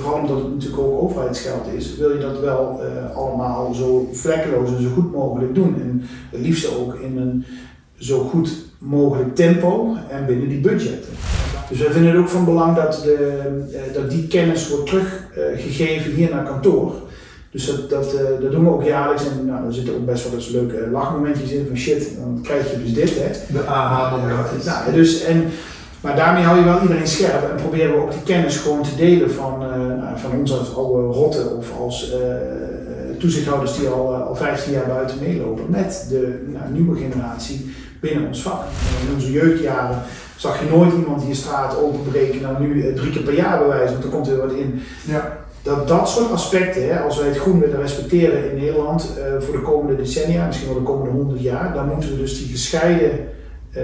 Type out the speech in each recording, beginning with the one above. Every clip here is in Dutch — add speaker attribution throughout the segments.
Speaker 1: vooral omdat het natuurlijk ook overheidsgeld is, wil je dat wel allemaal zo vlekkeloos en zo goed mogelijk doen. En het liefst ook in een zo goed mogelijk tempo en binnen die budgetten. Dus wij vinden het ook van belang dat, de, dat die kennis wordt teruggegeven hier naar kantoor. Dus dat, dat, uh, dat doen we ook jaarlijks. En nou, er zitten ook best wel eens leuke lachmomentjes in van shit, dan krijg je dus dit. Hè.
Speaker 2: De aha-momentjes.
Speaker 1: Uh, nou, dus, en, maar daarmee hou je wel iedereen scherp en proberen we ook die kennis gewoon te delen van, uh, van ons als oude rotten of als toezichthouders die al, al 15 jaar buiten meelopen met de nou, nieuwe generatie binnen ons vak. In onze jeugdjaren zag je nooit iemand die een straat openbreken, nou nu drie keer per jaar bewijzen, want er komt er wat in. Ja dat dat soort aspecten, hè, als wij het groen willen respecteren in Nederland uh, voor de komende decennia, misschien wel de komende honderd jaar, dan moeten we dus die gescheiden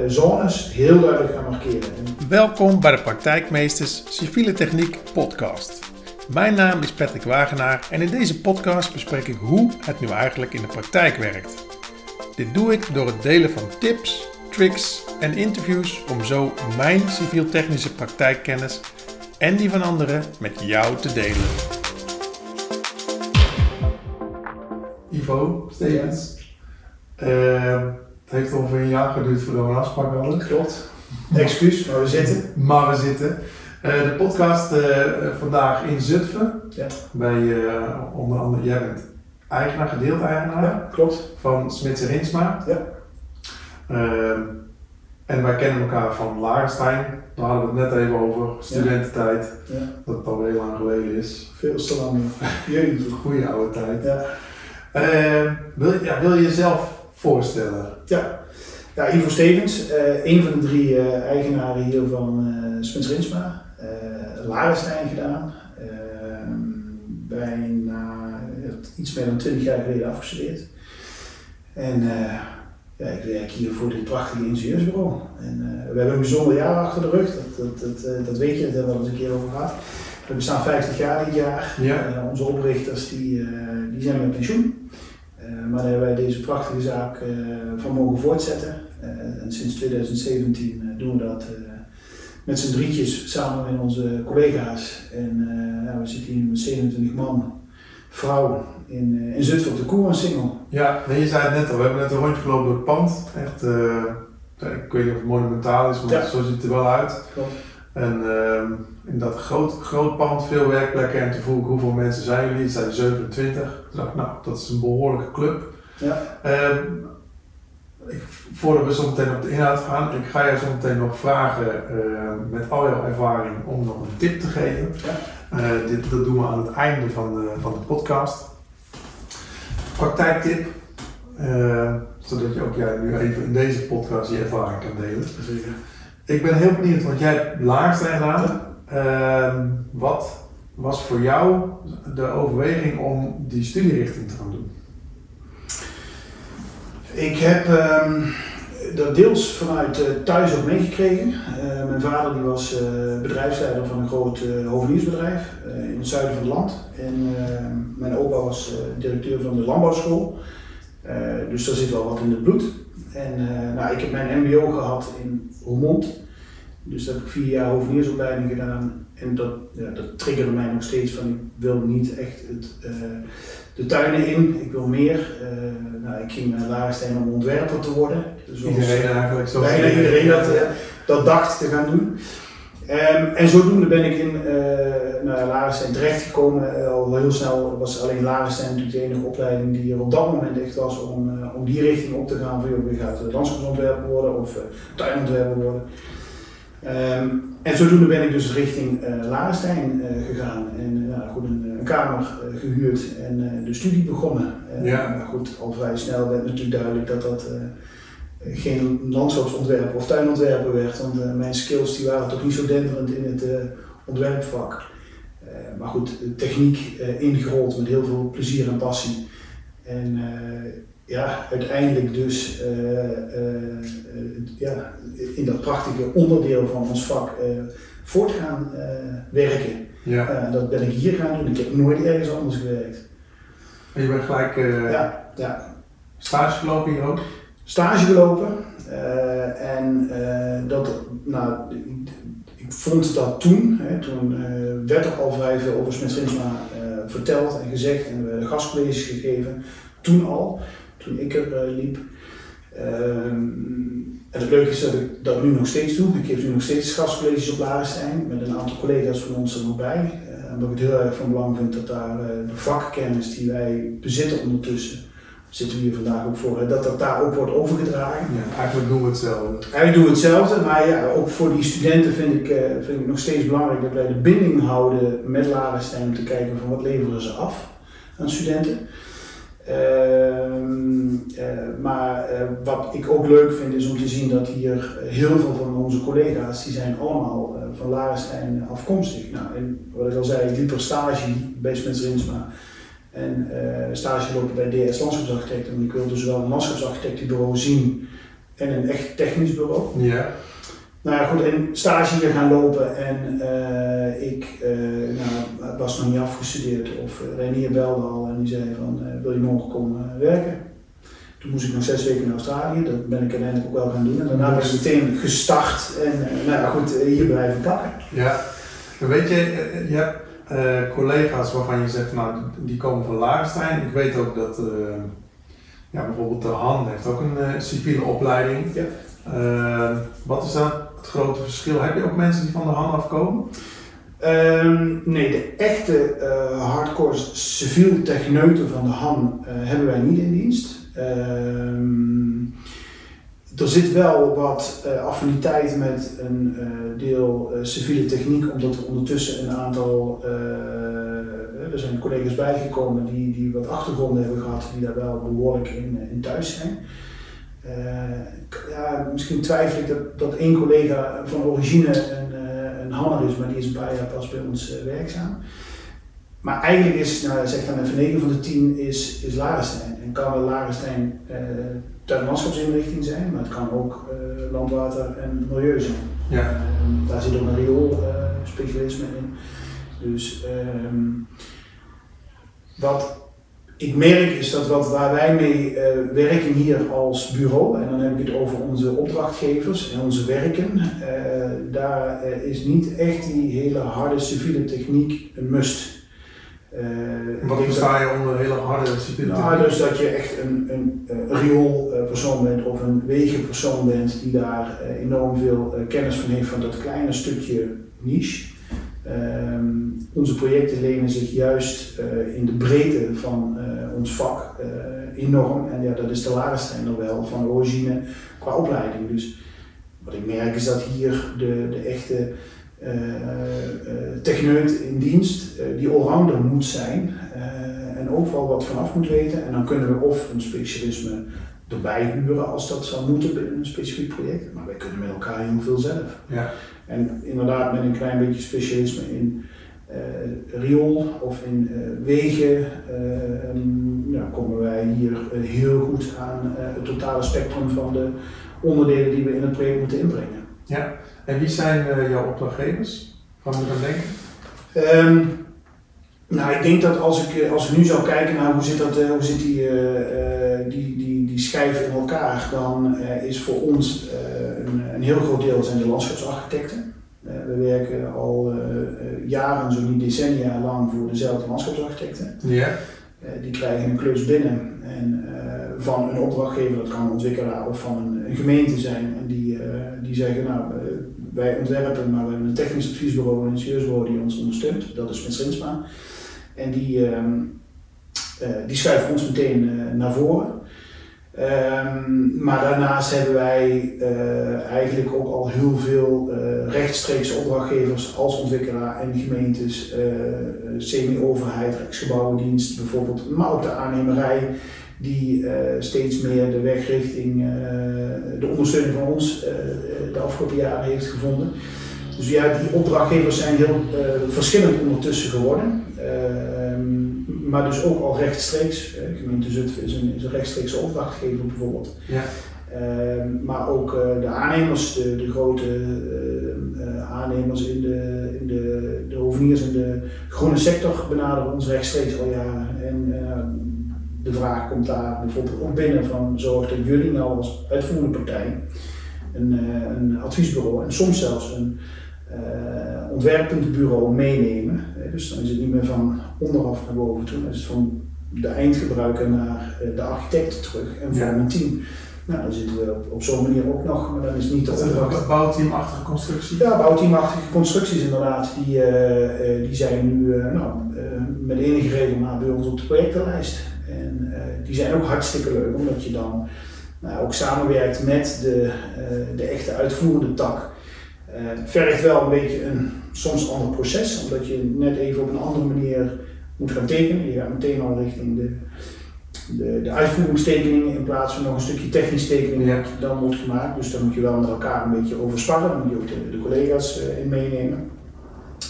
Speaker 1: zones heel duidelijk gaan markeren.
Speaker 2: Welkom bij de Praktijkmeesters Civiele Techniek podcast. Mijn naam is Patrick Wagenaar en in deze podcast bespreek ik hoe het nu eigenlijk in de praktijk werkt. Dit doe ik door het delen van tips, tricks en interviews om zo mijn civiel-technische praktijkkennis en die van anderen met jou te delen. Ivo Stevens. Uh, het heeft ongeveer een jaar geduurd voordat we een afspraak hadden.
Speaker 1: Klopt. Excuus, maar we zitten.
Speaker 2: Maar we zitten. Uh, de podcast uh, vandaag in Zutphen. Ja. Bij onder andere, jij bent eigenaar, gedeeld eigenaar.
Speaker 1: Ja, klopt.
Speaker 2: Van Smits en Rinsma.
Speaker 1: Ja.
Speaker 2: En wij kennen elkaar van Lagerstein. Daar hadden we het net even over, studententijd. Ja. Dat het al heel lang geleden is.
Speaker 1: Veel te lang.
Speaker 2: Goede oude tijd. Ja. Wil, ja, wil je jezelf voorstellen?
Speaker 1: Ja. Ja, Ivo Stevens, uh, een van de drie uh, eigenaren hier van uh, Spence Rinsma. Uh, Lagerstein gedaan. Bijna iets meer dan 20 jaar geleden afgestudeerd. En ja, ik werk hier voor dit prachtige ingenieursbureau. En uh, we hebben een bijzonder jaar achter de rug, dat, dat, dat, uh, dat weet je, daar hebben we al eens een keer over gehad. We bestaan 50 jaar dit jaar. Ja. Uh, onze oprichters die, die zijn met pensioen. Maar daar hebben wij deze prachtige zaak van mogen voortzetten. en sinds 2017 doen we dat met z'n drietjes samen met onze collega's. En ja, we zitten hier met 27 man, vrouw in, in Zutphen op de Koeransingel.
Speaker 2: Ja, nee, je zei het net al, we hebben net een rondje gelopen door het pand. Echt, ik weet niet of het monumentaal is, maar zo ziet het er wel uit. Klopt. En uh, in dat groot, groot pand, veel werkplekken en toen vroeg ik hoeveel mensen zijn jullie? Het zijn 27. Toen dacht ik, nou, dat is een behoorlijke club. Ja. Ehm, ik, voordat we zo meteen op de inhoud gaan, ik ga je zo meteen nog vragen met al jouw ervaring om nog een tip te geven. Ja. dit, dat doen we aan het einde van de, van de podcast praktijktip. Uh, zodat je ook jij nu even in deze podcast je ervaring kan delen. Zeker. Ik ben heel benieuwd, want jij hebt laagste gedaan. Uh, wat was voor jou de overweging om die studierichting te gaan doen?
Speaker 1: Ik heb um, dat deels vanuit uh, thuis ook meegekregen. Uh, mijn vader die was uh, bedrijfsleider van een groot hoveniersbedrijf in het zuiden van het land. En mijn opa was directeur van de landbouwschool. dus daar zit wel wat in het bloed. En nou, ik heb mijn MBO gehad in Roermond. Dus daar heb ik vier jaar hoveniersopleiding gedaan. En dat, ja, dat triggerde mij nog steeds van ik wil niet echt het, de tuinen in, ik wil meer. nou, ik ging naar Laarstein om ontwerper te worden.
Speaker 2: Zoals iedereen eigenlijk.
Speaker 1: Bijna iedereen dat, dat dacht te gaan doen. Um, en zodoende ben ik in uh, naar Larenstein terechtgekomen. Uh, al heel snel was alleen Larenstein natuurlijk de enige opleiding die er op dat moment echt was om, uh, om die richting op te gaan. Van joh, je gaat landschapsontwerper worden of tuinontwerper worden. Um, en zodoende ben ik dus richting Larenstein gegaan en goed, een, een kamer gehuurd en de studie begonnen. ja. Maar goed, al vrij snel werd natuurlijk duidelijk dat dat geen landschapsontwerper of tuinontwerper werd, want uh, mijn skills die waren toch niet zo denderend in het uh, ontwerpvak. Uh, maar goed, techniek ingerold met heel veel plezier en passie. En ja, uiteindelijk dus ja, in dat prachtige onderdeel van ons vak voort gaan werken. Ja. dat ben ik hier gaan doen. Ik heb nooit ergens anders gewerkt.
Speaker 2: En je bent gelijk ja, ja. stage gelopen hier ook?
Speaker 1: Stage gelopen. Uh, en uh, dat, nou, ik vond dat toen, hè, toen uh, werd er al vrij veel over Smits Rinsma verteld en gezegd en we gastcolleges gegeven, toen al, toen ik er liep. Ehm, en het leuke is dat ik dat nu nog steeds doe. Ik geef nu nog steeds gastcolleges op Larenstein met een aantal collega's van ons er nog bij. Omdat ik het heel erg van belang vind dat daar de vakkennis die wij bezitten ondertussen, zitten we hier vandaag ook voor, dat dat daar ook wordt overgedragen.
Speaker 2: Ja, eigenlijk doen we hetzelfde.
Speaker 1: Eigenlijk doen we hetzelfde, maar ja, ook voor die studenten vind ik, uh, vind ik nog steeds belangrijk dat wij de binding houden met Larenstein om te kijken van wat leveren ze af aan studenten. Ehm, eh, maar eh, wat ik ook leuk vind is om te zien dat hier heel veel van onze collega's, die zijn allemaal van Larenstein afkomstig. Nou, en wat ik al zei, ik liep er stage bij Smits Rinsma en stage lopen bij DS Landschapsarchitecten. En ik wilde zowel een landschapsarchitectenbureau zien en een echt technisch bureau.
Speaker 2: Ja.
Speaker 1: Nou ja, goed, en stage hier gaan lopen en uh, ik uh, nou, was nog niet afgestudeerd of Renier belde al en die zei van wil je morgen komen werken? Toen moest ik nog zes weken naar Australië, dat ben ik uiteindelijk ook wel gaan doen en daarna ben ik meteen gestart en nou ja, goed, hier blijven plakken.
Speaker 2: Ja, weet je, je hebt collega's waarvan je zegt, nou die komen van Laarstein. Ik weet ook dat ja, bijvoorbeeld de Han heeft ook een civiele opleiding. Ja. wat is dan het grote verschil? Heb je ook mensen die van de hand afkomen?
Speaker 1: Um, nee, de echte uh, hardcore civiel techneuten van de HAN uh, hebben wij niet in dienst. Um, er zit wel wat uh, affiniteit met een deel civiele techniek, omdat er ondertussen een aantal, er zijn collega's bijgekomen die, die wat achtergronden hebben gehad, die daar wel behoorlijk in, in thuis zijn. Ja, misschien twijfel ik dat, dat één collega van origine een, een is, maar die is een paar jaar pas bij ons werkzaam. Maar eigenlijk is, nou, zeg dan even 9 van de 10 is, is Larenstein. En kan wel Larenstein tuin- en landschapsinrichting zijn, maar het kan ook landwater en milieu zijn. Ja. daar zit ook een riool specialisme in. Dus um, wat ik merk is dat wat, waar wij mee uh, werken hier als bureau, en dan heb ik het over onze opdrachtgevers en onze werken, uh, daar uh, is niet echt die hele harde civiele techniek een must.
Speaker 2: Wat versta je onder hele harde civiele
Speaker 1: nou? Dus dat je echt een, een, een rioolpersoon bent of een wegenpersoon bent die daar enorm veel kennis van heeft van dat kleine stukje niche. Um, onze projecten lenen zich juist uh, in de breedte van uh, ons vak uh, enorm. En ja, dat is de nog wel van origine qua opleiding. Dus wat ik merk is dat hier de, de echte techneut in dienst, die allrounder moet zijn en ook wel wat vanaf moet weten. En dan kunnen we of een specialisme erbij huren als dat zou moeten binnen een specifiek project. Maar wij kunnen met elkaar heel veel zelf. Ja. En inderdaad met een klein beetje specialisme in uh, riool of in uh, wegen uh, ja, komen wij hier heel goed aan het totale spectrum van de onderdelen die we in het project moeten inbrengen.
Speaker 2: Ja, en wie zijn jouw opdrachtgevers? Moet je dan denken?
Speaker 1: Um, nou, ik denk dat als ik, als ik nu zou kijken naar hoe zit, dat, hoe zit die, die, die, die schijf in elkaar, dan is voor ons een, een heel groot deel zijn de landschapsarchitecten. We werken al jaren, zo niet decennia lang, voor dezelfde landschapsarchitecten. Ja. Uh, die krijgen een klus binnen en van een opdrachtgever, dat kan een ontwikkelaar of van een, een gemeente zijn, en die, die zeggen: Nou, wij ontwerpen, maar we hebben een technisch adviesbureau en een ingenieursbureau die ons ondersteunt. Dat is Rinsma. En die, ehm, die schuiven ons meteen naar voren. Um, maar daarnaast hebben wij uh, eigenlijk ook al heel veel uh, rechtstreeks opdrachtgevers als ontwikkelaar en gemeentes, semi-overheid, Rijksgebouwendienst bijvoorbeeld, maar ook de aannemerij die steeds meer de weg richting de ondersteuning van ons de afgelopen jaren heeft gevonden. Dus ja, die opdrachtgevers zijn heel verschillend ondertussen geworden. Ehm, maar dus ook al rechtstreeks. Gemeente Zutphen is een, is een rechtstreekse opdrachtgever bijvoorbeeld. Ja. Uh, maar ook de aannemers, de, de grote aannemers in de, in de, de hoveniers en de groene sector benaderen ons rechtstreeks al jaren. En de vraag komt daar bijvoorbeeld ook binnen van zorg dat jullie nou als uitvoerende partij een, een adviesbureau en soms zelfs een ontwerppuntenbureau meenemen. Dus dan is het niet meer van onderaf naar boven toe, maar is het van de eindgebruiker naar de architect terug en voor een team. Nou, dan zitten we op, op zo'n manier ook nog, maar dan is niet
Speaker 2: dat een bouwteamachtige constructie?
Speaker 1: Ja, bouwteamachtige constructies inderdaad. Die, uh, die zijn nu uh, nou, uh, met enige regelmaat bij ons op de projectenlijst. En die zijn ook hartstikke leuk, omdat je dan nou, ook samenwerkt met de, de echte uitvoerende tak. het vergt wel een beetje een soms ander proces, omdat je net even op een andere manier moet gaan tekenen. Je gaat meteen al richting de de, de uitvoeringstekeningen in plaats van nog een stukje technisch tekening ja. dan wordt gemaakt. Dus daar moet je wel met elkaar een beetje over sparren, dan moet je ook de, de collega's uh, in meenemen.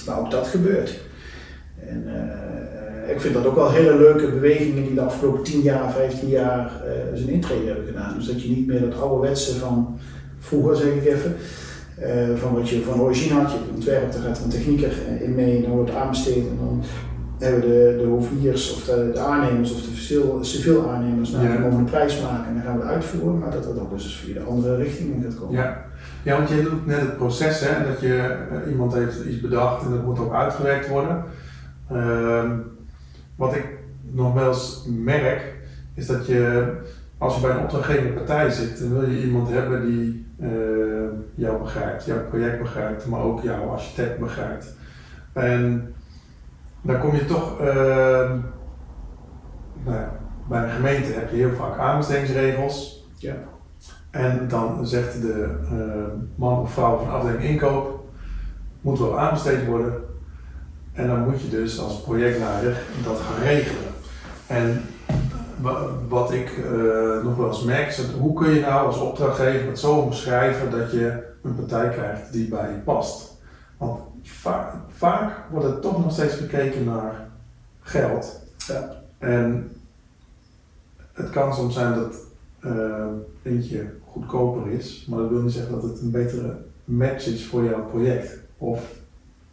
Speaker 1: Maar ook dat gebeurt. En uh, ik vind dat ook wel hele leuke bewegingen die de afgelopen 10 jaar, 15 jaar uh, zijn intrede hebben gedaan. Dus dat je niet meer dat ouderwetse van vroeger, zeg ik even, van wat je van origine had, je ontwerp, daar gaat een technieker in mee en dan wordt aanbesteed en dan hebben de, de hoviers of de, de aannemers of de civiel, aannemers nou, ja. een prijs maken en dan gaan we uitvoeren, maar dat dat ook eens via de andere richting gaat komen.
Speaker 2: Ja. ja, want je doet net het proces, hè, dat je uh, iemand heeft iets bedacht en dat moet ook uitgewerkt worden. Uh, wat ik nog wel eens merk, is dat je als je bij een opdrachtgevende partij zit, dan wil je iemand hebben die uh, jou begrijpt, jouw project begrijpt, maar ook jouw architect begrijpt. En dan kom je toch, uh, nou ja, bij een gemeente heb je heel vaak aanbestedingsregels. Ja. En dan zegt de uh, man of vrouw van afdeling inkoop, moet wel aanbesteed worden. En dan moet je dus als projectleider dat gaan regelen. En wat ik uh, nog wel eens merk is, hoe kun je nou als opdrachtgever het zo omschrijven dat je een partij krijgt die bij je past? Want vaak, vaak wordt er toch nog steeds gekeken naar geld. Ja. En het kan soms zijn dat uh, eentje goedkoper is, maar dat wil niet zeggen dat het een betere match is voor jouw project. Of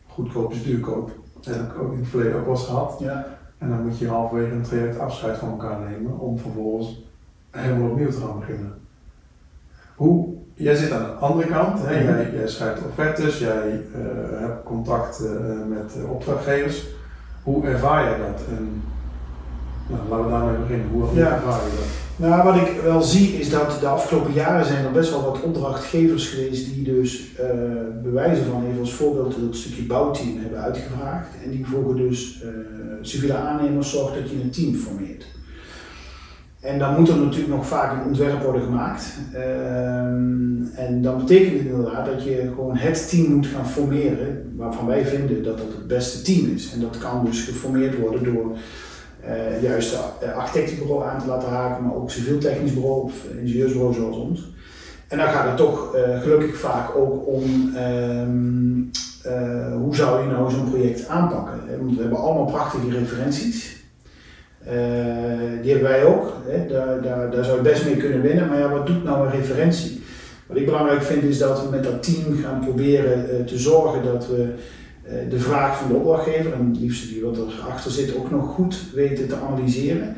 Speaker 2: goedkoop is duurkoop. Dat heb ik ook in het verleden ook wel eens gehad. Ja. En dan moet je halverwege een traject afscheid van elkaar nemen om vervolgens helemaal opnieuw te gaan beginnen. Hoe jij zit aan de andere kant, hè? Mhm. Jij, jij, schrijft offertes, jij uh, hebt contact uh, met uh, opdrachtgevers. Hoe ervaar jij dat? En, nou, laten we daarmee beginnen. Hoe, hoe ja. ervaar je dat?
Speaker 1: Nou, wat ik wel zie is dat de afgelopen jaren zijn er best wel wat opdrachtgevers geweest die dus bewijzen van, even als voorbeeld, dat stukje bouwteam hebben uitgevraagd. En die volgen dus civiele aannemers zorgt dat je een team formeert. En dan moet er natuurlijk nog vaak een ontwerp worden gemaakt. Ehm, en dat betekent inderdaad dat je gewoon het team moet gaan formeren waarvan wij vinden dat dat het beste team is. En dat kan dus geformeerd worden door uh, juist architectenbureau aan te laten haken, maar ook civiel technisch bureau of ingenieursbureau zoals ons. En dan gaat het toch uh, gelukkig vaak ook om um, uh, hoe zou je nou zo'n project aanpakken. Want we hebben allemaal prachtige referenties. Eh, die hebben wij ook. Hè. Daar, daar, daar zou je best mee kunnen winnen. Maar ja, wat doet nou een referentie? Wat ik belangrijk vind is dat we met dat team gaan proberen te zorgen dat we de vraag van de opdrachtgever, en het liefst die wat erachter zit, ook nog goed weten te analyseren.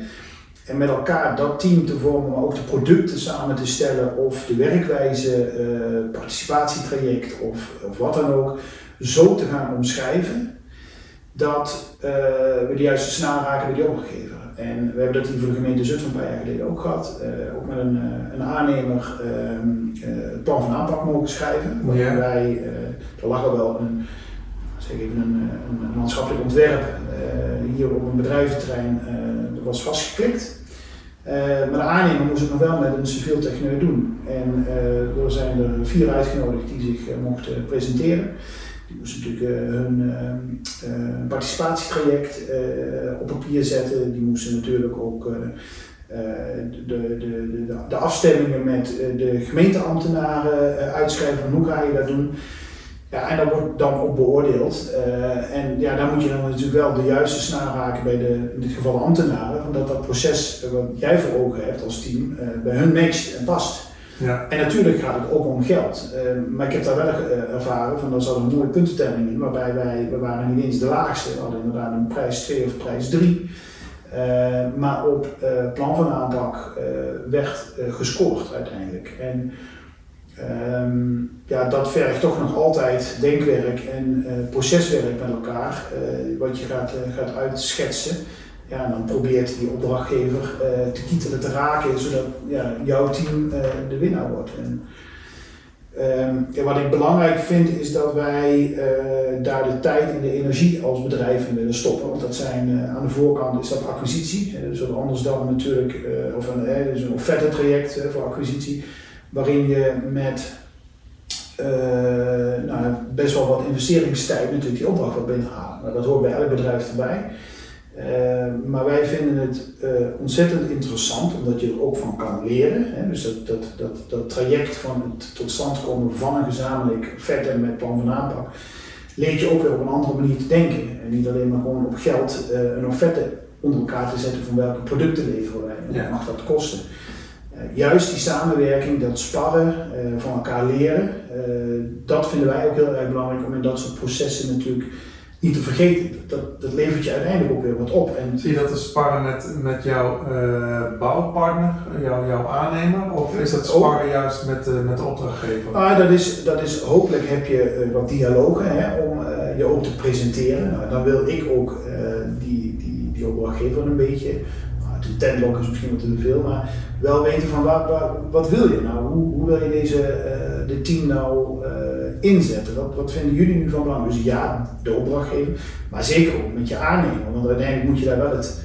Speaker 1: En met elkaar dat team te vormen, maar ook de producten samen te stellen of de werkwijze, participatietraject of, of wat dan ook, zo te gaan omschrijven dat we de juiste snaar raken bij die opdrachtgever. En we hebben dat hier voor de gemeente Zutphen een paar jaar geleden ook gehad. Uh, ook met een, een aannemer uh, het plan van aanpak mogen schrijven. Waarbij wij, er lag al wel een, zeg even een, maatschappelijk ontwerp hier op een bedrijventerrein, dat was vastgeklikt. maar de aannemer moest het nog wel met een civiel techneut doen. En er zijn er vier uitgenodigd die zich mochten presenteren. Die moesten natuurlijk hun participatietraject op papier zetten. Die moesten natuurlijk ook de, de, de, de, afstemmingen met de gemeenteambtenaren uitschrijven hoe ga je dat doen. Ja, en dat wordt dan ook beoordeeld. en ja, daar moet je dan natuurlijk wel de juiste snaar raken bij de, in dit geval de ambtenaren, omdat dat proces wat jij voor ogen hebt als team bij hun matcht en past. Ja. En natuurlijk gaat het ook om geld. Uh, maar ik heb daar wel ervaren van, er zat een mooie puntentelling in, waarbij wij, we waren niet eens de laagste, we hadden inderdaad een prijs 2 of prijs 3. Uh, eh, maar op plan van aanpak werd gescoord uiteindelijk. En Ehm, ja, dat vergt toch nog altijd denkwerk en uh, proceswerk met elkaar, uh, wat je gaat, uh, gaat uitschetsen. Ja, en dan probeert die opdrachtgever te kietelen te raken, zodat ja, jouw team de winnaar wordt. En, um, wat ik belangrijk vind is dat wij daar de tijd en de energie als bedrijf in willen stoppen. Want dat zijn aan de voorkant is dat acquisitie. dus anders dan natuurlijk, of een, dus een offerte traject voor acquisitie waarin je met uh, nou, best wel wat investeringstijd natuurlijk die opdracht wat binnenhalen. Nou, dat hoort bij elk bedrijf erbij. Uh, maar wij vinden het uh, ontzettend interessant omdat je er ook van kan leren. Hè? Dus dat, dat, dat, dat traject van het tot stand komen van een gezamenlijk vet met plan van aanpak, leert je ook weer op een andere manier te denken. En niet alleen maar gewoon op geld een offerte onder elkaar te zetten van welke producten leveren wij en wat mag dat kosten. Eh, juist die samenwerking, dat sparren, eh, van elkaar leren, eh, dat vinden wij ook heel erg belangrijk om in dat soort processen natuurlijk niet te vergeten. Dat, dat levert je uiteindelijk ook weer wat op.
Speaker 2: En Zie je dat te sparren met, met jouw bouwpartner, jouw, jouw aannemer? Of is dat sparren juist met, met de opdrachtgever?
Speaker 1: Ah, dat, is, dat is, hopelijk heb je wat dialogen hè, om je ook te presenteren. Nou, dan wil ik ook die, die, die opdrachtgever een beetje de tentlok is misschien wat te veel, maar wel weten van wat, wil je nou? Hoe, hoe wil je deze, uh, de team nou uh, inzetten? Wat, wat vinden jullie nu van belang? Dus ja, de opdrachtgever, maar zeker ook met je aannemer, want uiteindelijk moet je daar wel het,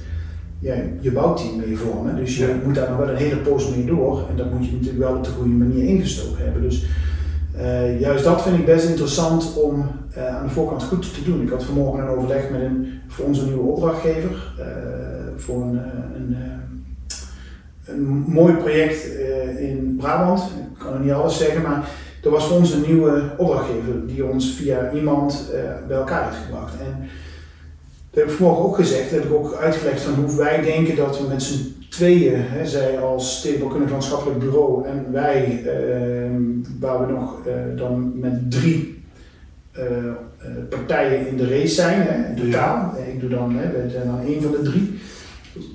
Speaker 1: ja, je bouwteam mee vormen. Dus je moet daar nog wel een hele post mee door en dat moet je natuurlijk wel op de goede manier ingestoken hebben. Dus uh, juist dat vind ik best interessant om uh, aan de voorkant goed te doen. Ik had vanmorgen een overleg met een, voor onze nieuwe opdrachtgever, uh, voor een, een, mooi project in Brabant. Ik kan er niet alles zeggen, maar er was voor ons een nieuwe opdrachtgever die ons via iemand bij elkaar heeft gebracht. En dat heb ik vanmorgen ook gezegd, dat heb ik ook uitgelegd van hoe wij denken dat we met z'n tweeën, hè, zij als stedenbouwkundig landschappelijk bureau en wij, uh, waar we nog uh, dan met drie partijen in de race zijn, hè, in totaal. Ja. Ik doe dan, hè, we zijn dan één van de drie.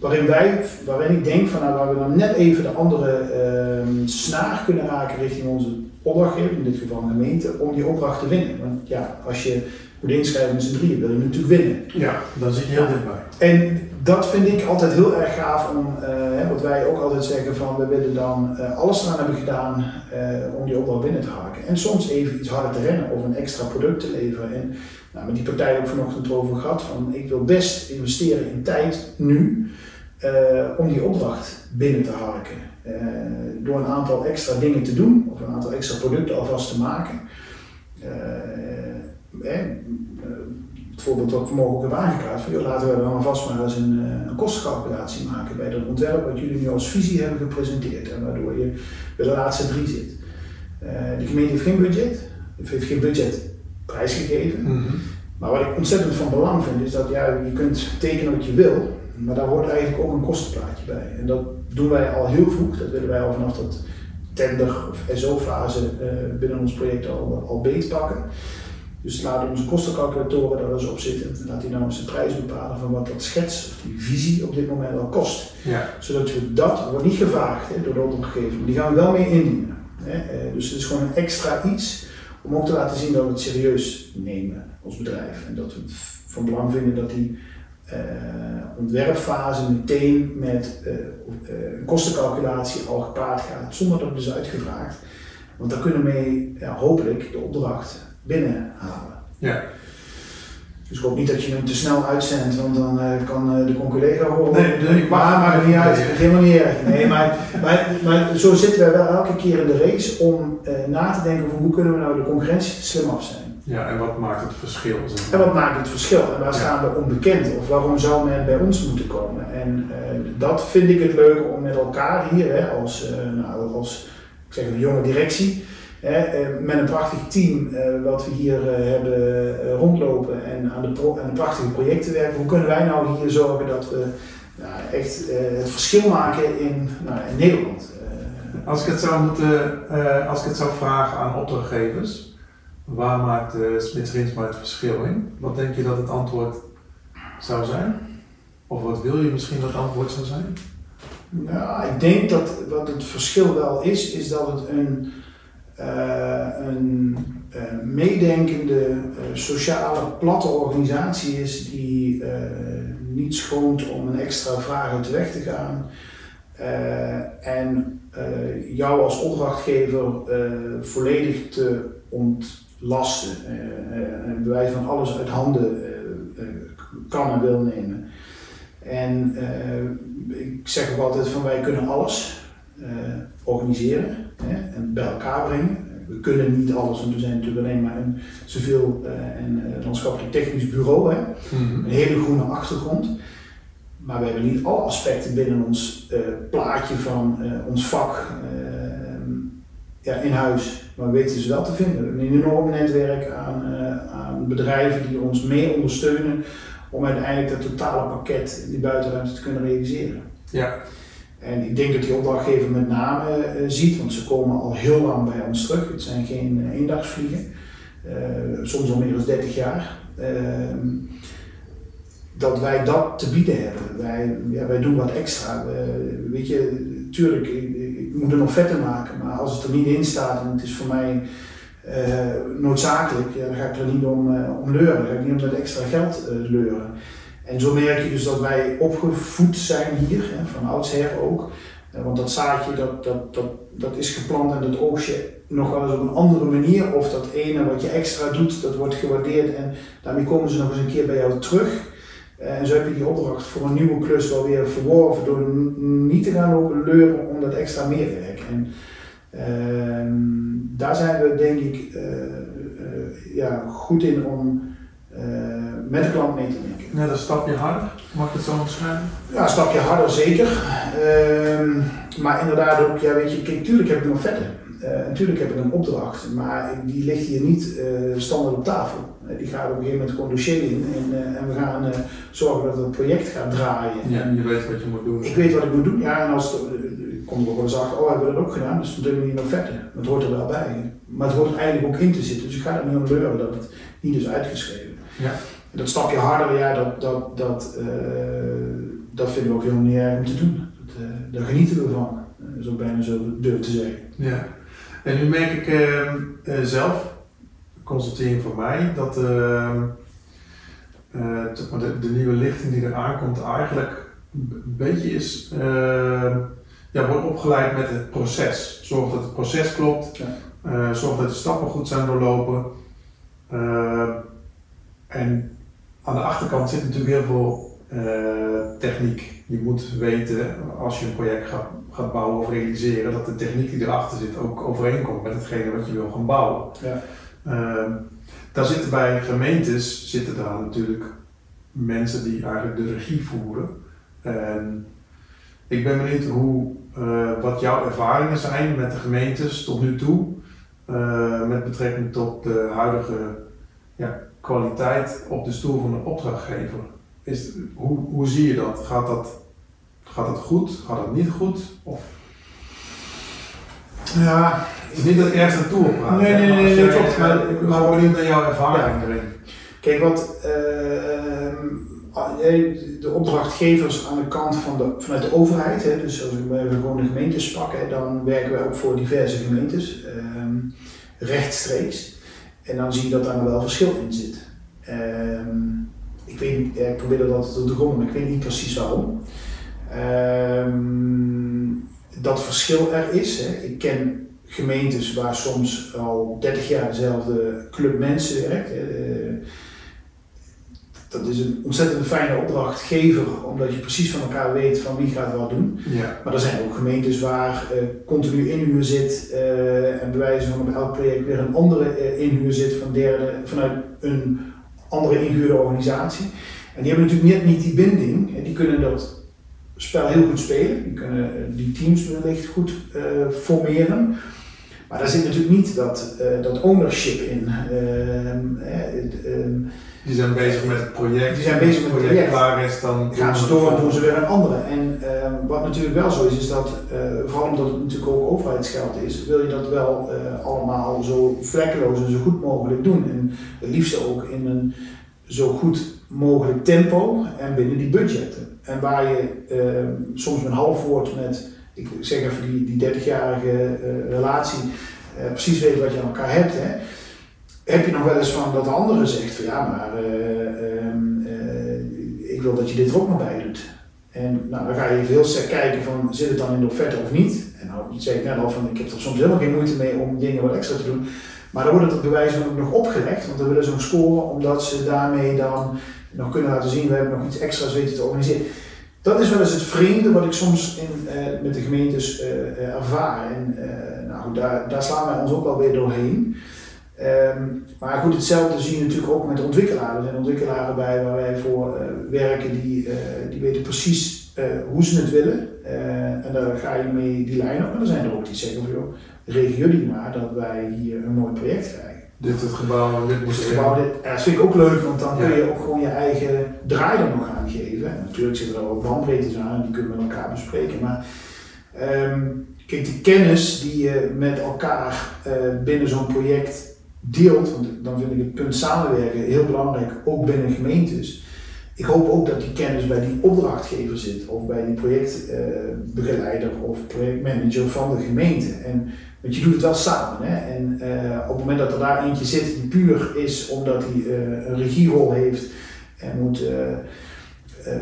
Speaker 1: Waarin wij, waarin ik denk van nou, waar we dan net even de andere ehm, snaar kunnen raken richting onze opdrachtgever, in dit geval de gemeente, om die opdracht te winnen. Want ja, als je moet inschrijven met z'n drieën, wil je natuurlijk winnen.
Speaker 2: Ja, dan zit je heel dichtbij.
Speaker 1: En dat vind ik altijd heel erg gaaf om, uh, wat wij ook altijd zeggen van we willen dan uh, alles eraan hebben gedaan uh, om die opdracht binnen te haken. En soms even iets harder te rennen of een extra product te leveren. En nou, met die partij ook vanochtend over gehad van ik wil best investeren in tijd nu om die opdracht binnen te harken. door een aantal extra dingen te doen of een aantal extra producten alvast te maken voorbeeld wat ik vanmorgen ook heb aangekaart, van, laten we dan alvast maar eens een, eh, een kostencalculatie maken bij dat ontwerp wat jullie nu als visie hebben gepresenteerd en waardoor je bij de laatste drie zit. Uh, de gemeente heeft geen budget, heeft geen budget prijsgegeven. Mm -hmm. Maar wat ik ontzettend van belang vind is dat ja, je kunt tekenen wat je wil, maar daar hoort eigenlijk ook een kostenplaatje bij. En dat doen wij al heel vroeg, dat willen wij al vanaf dat tender of SO-fase uh, eh, binnen ons project al, al beetpakken. Dus laten onze kostencalculatoren daar eens op zitten. En laat die nou eens de prijs bepalen van wat dat schets of die visie op dit moment wel kost. Ja. Zodat we dat, wordt niet gevraagd hè, door de opdrachtgever, maar die gaan we wel mee indienen. Eh, dus het is gewoon een extra iets om ook te laten zien dat we het serieus nemen als bedrijf. En dat we het van belang vinden dat die uh, ontwerpfase meteen met uh, een kostencalculatie al gepaard gaat, zonder dat het is uitgevraagd. Want dan kunnen we mee hopelijk de opdracht binnenhalen. Ja. Dus ik hoop niet dat je hem te snel uitzendt, want dan uh, kan uh, de collega horen. Nee, nee, maar maakt het niet uit. Helemaal niet erg. Nee, maar, maar, maar zo zitten wij wel elke keer in de race om uh, na te denken over hoe kunnen we nou de concurrentie slim af zijn.
Speaker 2: Ja, en wat maakt het verschil?
Speaker 1: En wat maakt het verschil? En waar staan we onbekend? Of waarom zou men bij ons moeten komen? En dat vind ik het leuke om met elkaar hier, hè, als, nou, als ik zeg, een jonge directie, eh, met een prachtig team uh, wat we hier uh, hebben rondlopen en aan de, aan de prachtige projecten werken. Hoe kunnen wij nou hier zorgen dat we nou, echt het verschil maken in, nou, in Nederland?
Speaker 2: als, ik het zou moeten, als ik het zou vragen aan opdrachtgevers, waar maakt Smits Rinsma het verschil in? Wat denk je dat het antwoord zou zijn? Of wat wil je misschien dat het antwoord zou zijn?
Speaker 1: Nou, ik denk dat wat het verschil wel is, is dat het een een meedenkende, sociale, platte organisatie is die niet schoont om een extra vraag uit de weg te gaan. en jou als opdrachtgever volledig te ontlasten. en bewijs van alles uit handen kan en wil nemen. En ik zeg ook altijd van wij kunnen alles organiseren hè, en bij elkaar brengen. We kunnen niet alles, want we zijn natuurlijk alleen maar een civiel uh, en uh, landschappelijk technisch bureau. Hè. Mm-hmm. Een hele groene achtergrond. Maar we hebben niet alle aspecten binnen ons plaatje van ons vak ja, in huis. Maar we weten ze wel te vinden. We hebben een enorm netwerk aan, aan bedrijven die ons mee ondersteunen om uiteindelijk dat totale pakket in die buitenruimte te kunnen realiseren.
Speaker 2: Ja.
Speaker 1: En ik denk dat die opdrachtgever met name uh, ziet, want ze komen al heel lang bij ons terug. Het zijn geen uh, eendagsvliegen, uh, soms al meer dan 30 jaar. Ehm, dat wij dat te bieden hebben. Wij, ja, wij doen wat extra. weet je, tuurlijk, ik, ik, moet nog vetter maken, maar als het er niet in staat en het is voor mij noodzakelijk, ja, dan ga ik er niet om, om leuren. Dan ga ik niet om dat extra geld leuren. En zo merk je dus dat wij opgevoed zijn hier, hè, van oudsher ook. Eh, want dat zaadje dat, dat, dat, dat is geplant en dat oogst je nog wel eens op een andere manier. Of dat ene wat je extra doet, dat wordt gewaardeerd en daarmee komen ze nog eens een keer bij jou terug. Eh, en zo heb je die opdracht voor een nieuwe klus wel weer verworven door niet te gaan lopen leuren om dat extra meewerk. En uh, daar zijn we denk ik uh, ja, goed in om met de klant mee te denken.
Speaker 2: Net een stapje harder, mag ik het zo omschrijven?
Speaker 1: Ja, een stapje harder zeker. Uh, maar inderdaad ook, ja weet je, kijk, tuurlijk heb ik nog verder. Uh, natuurlijk heb ik een opdracht, maar die ligt hier niet uh, standaard op tafel. Die gaat op een gegeven moment gewoon dossier in en, en we gaan zorgen dat het project gaat draaien.
Speaker 2: Ja, en je weet wat je moet doen.
Speaker 1: Ik weet wat ik moet doen, ja, en als het, komt er wel eens achter, oh hebben we dat ook gedaan, dus dan doen we niet nog verder. Het hoort er wel bij. Maar het hoort er eigenlijk ook in te zitten, dus ik ga er niet om leuren dat het niet is uitgeschreven.
Speaker 2: Ja
Speaker 1: dat stapje harder, ja, dat, dat, dat, uh, dat vinden we ook helemaal niet erg om te doen. Dat, uh, daar genieten we van, uh, zo bijna zo durf te zeggen.
Speaker 2: Ja, en nu merk ik ehm, zelf, constatering van mij, dat ehm, de, de, nieuwe lichting die er aankomt eigenlijk een beetje is, ehm, ja, wordt opgeleid met het proces. Zorg dat het proces klopt, ja. zorg dat de stappen goed zijn doorlopen. En aan de achterkant zit natuurlijk heel veel uh, techniek. Je moet weten, als je een project gaat, gaat bouwen of realiseren, dat de techniek die erachter zit ook overeenkomt met hetgene wat je wil gaan bouwen.
Speaker 1: Ja.
Speaker 2: Uh, daar zitten bij gemeentes zitten daar natuurlijk mensen die eigenlijk de regie voeren. En ik ben benieuwd hoe, uh, wat jouw ervaringen zijn met de gemeentes tot nu toe, uh, met betrekking tot de huidige ja, kwaliteit op de stoel van de opdrachtgever. Is, hoe, hoe zie je dat? Gaat, dat? gaat dat goed? Gaat het niet goed? Of?
Speaker 1: Ja,
Speaker 2: het is niet dat ik ergens naartoe op
Speaker 1: praat. Nee, nee, nee, nee, klopt.
Speaker 2: Maar ik ben gewoon benieuwd naar jouw ervaring erin.
Speaker 1: Kijk, wat uh, de opdrachtgevers aan de kant van de, vanuit de overheid, hè, dus als we gewoon de gemeentes pakken, dan werken we ook voor diverse gemeentes, uh, rechtstreeks. En dan zie je dat daar wel verschil in zit. Um, ik, weet, ik probeer dat altijd te doorgronden, maar ik weet niet precies waarom. Um, dat verschil er is. Hè. Ik ken gemeentes waar soms al 30 jaar dezelfde club mensen werkt dat is een ontzettend fijne opdrachtgever, omdat je precies van elkaar weet van wie gaat wat doen.
Speaker 2: Ja.
Speaker 1: Maar er zijn ook gemeentes waar uh, continu inhuur zit uh, en bewijzen van op elk project weer een andere uh, inhuur zit van derde, vanuit een andere ingehuurde organisatie. En die hebben natuurlijk net niet die binding en die kunnen dat spel heel goed spelen, die kunnen die teams wellicht goed formeren. Maar daar zit natuurlijk niet dat, dat ownership in. Ehm,
Speaker 2: die zijn bezig met het project.
Speaker 1: Die zijn bezig met het project.
Speaker 2: klaar is, dan
Speaker 1: gaan ze door en doen ze weer een andere. En uh, wat natuurlijk wel zo is, is dat, uh, vooral omdat het natuurlijk ook overheidsgeld is, wil je dat wel uh, allemaal zo vlekkeloos en zo goed mogelijk doen. En het liefst ook in een zo goed mogelijk tempo en binnen die budgetten. En waar je soms een half woord met, ik zeg even die, die 30-jarige relatie, precies weet wat je aan elkaar hebt. Hè. Heb je nog wel eens van dat de andere zegt van ja, maar ehm, ik wil dat je dit er ook nog bij doet. En nou, dan ga je heel sterk kijken van zit het dan in de offerte of niet. En nou zeg ik net al van ik heb er soms helemaal geen moeite mee om dingen wat extra te doen. Maar dan wordt het bewijs ook nog opgelegd, want dan willen ze ook scoren omdat ze daarmee dan nog kunnen laten zien, we hebben nog iets extra's weten te organiseren. Dat is wel eens het vreemde wat ik soms in, uh, met de gemeentes ervaar. En nou, daar, daar slaan wij ons ook wel weer doorheen. Um, maar goed, hetzelfde zie je natuurlijk ook met de ontwikkelaars. Er zijn ontwikkelaars bij waar wij voor werken die, die weten precies hoe ze het willen. en daar ga je mee die lijn op. En dan zijn er ook die zeggen van joh, regen jullie maar dat wij hier een mooi project krijgen.
Speaker 2: Dit het gebouw dit
Speaker 1: moet het gebouw, dit, ja, dat vind ik ook leuk, want dan kun je ook gewoon je eigen draai er nog aan geven. En natuurlijk zitten er ook bandbreedtes aan en die kunnen we met elkaar bespreken. Maar um, kijk, die kennis die je met elkaar binnen zo'n project deelt, want dan vind ik het punt samenwerken heel belangrijk, ook binnen gemeentes. Ik hoop ook dat die kennis bij die opdrachtgever zit, of bij die projectbegeleider uh, of projectmanager van de gemeente. En want je doet het wel samen. Hè? En uh, op het moment dat er daar eentje zit die puur is omdat hij uh, een regierol heeft en moet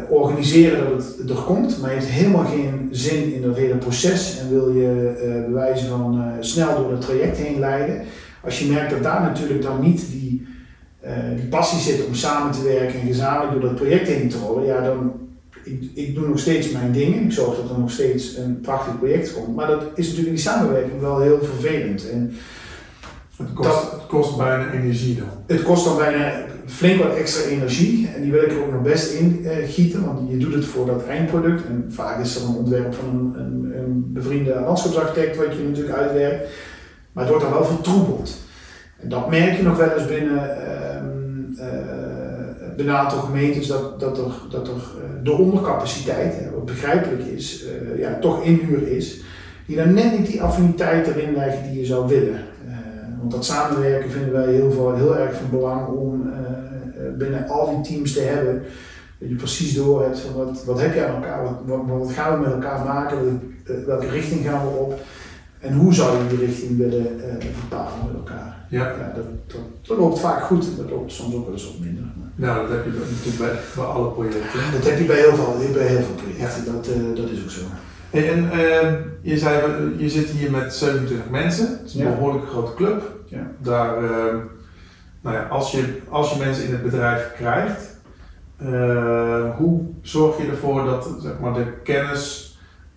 Speaker 1: organiseren dat het er komt, maar heeft helemaal geen zin in dat hele proces en wil je bewijzen van snel door het traject heen leiden. Als je merkt dat daar natuurlijk dan niet die, die passie zit om samen te werken en gezamenlijk door dat project heen te rollen, ja, dan ik, ik doe nog steeds mijn dingen. Ik zorg dat er nog steeds een prachtig project komt. Maar dat is natuurlijk in die samenwerking wel heel vervelend. En
Speaker 2: het kost, dat, het kost bijna energie dan.
Speaker 1: Het kost dan bijna flink wat extra energie. En die wil ik er ook nog best in uh, gieten. Want je doet het voor dat eindproduct. En vaak is er een ontwerp van een, een, een bevriende landschapsarchitect wat je natuurlijk uitwerkt. Maar het wordt dan wel vertroebeld. En dat merk je nog wel eens binnen, uh, uh, binnen gemeentes. Dat, dat er, dat er de ondercapaciteit, wat begrijpelijk is, uh, ja, toch inhuur is, die dan net niet die affiniteit erin leggen die je zou willen. Want dat samenwerken vinden wij heel, veel, heel erg van belang om binnen al die teams te hebben. Dat je precies door hebt van wat, wat heb je aan elkaar, wat, wat, wat gaan we met elkaar maken, welke richting gaan we op. En hoe zou je die richting willen bepalen met elkaar? Ja. ja dat, dat, dat, loopt vaak goed, dat loopt soms ook wel eens wat minder.
Speaker 2: Nou, dat heb je natuurlijk bij, bij alle projecten.
Speaker 1: Dat heb je bij heel veel, bij heel veel projecten, dat, uh, dat is ook zo.
Speaker 2: Hey, en uh, je zei, je zit hier met 27 mensen, het is een ja. behoorlijk grote club. Ja. Daar, uh, nou ja, als, je, als je mensen in het bedrijf krijgt, hoe zorg je ervoor dat zeg maar, de kennis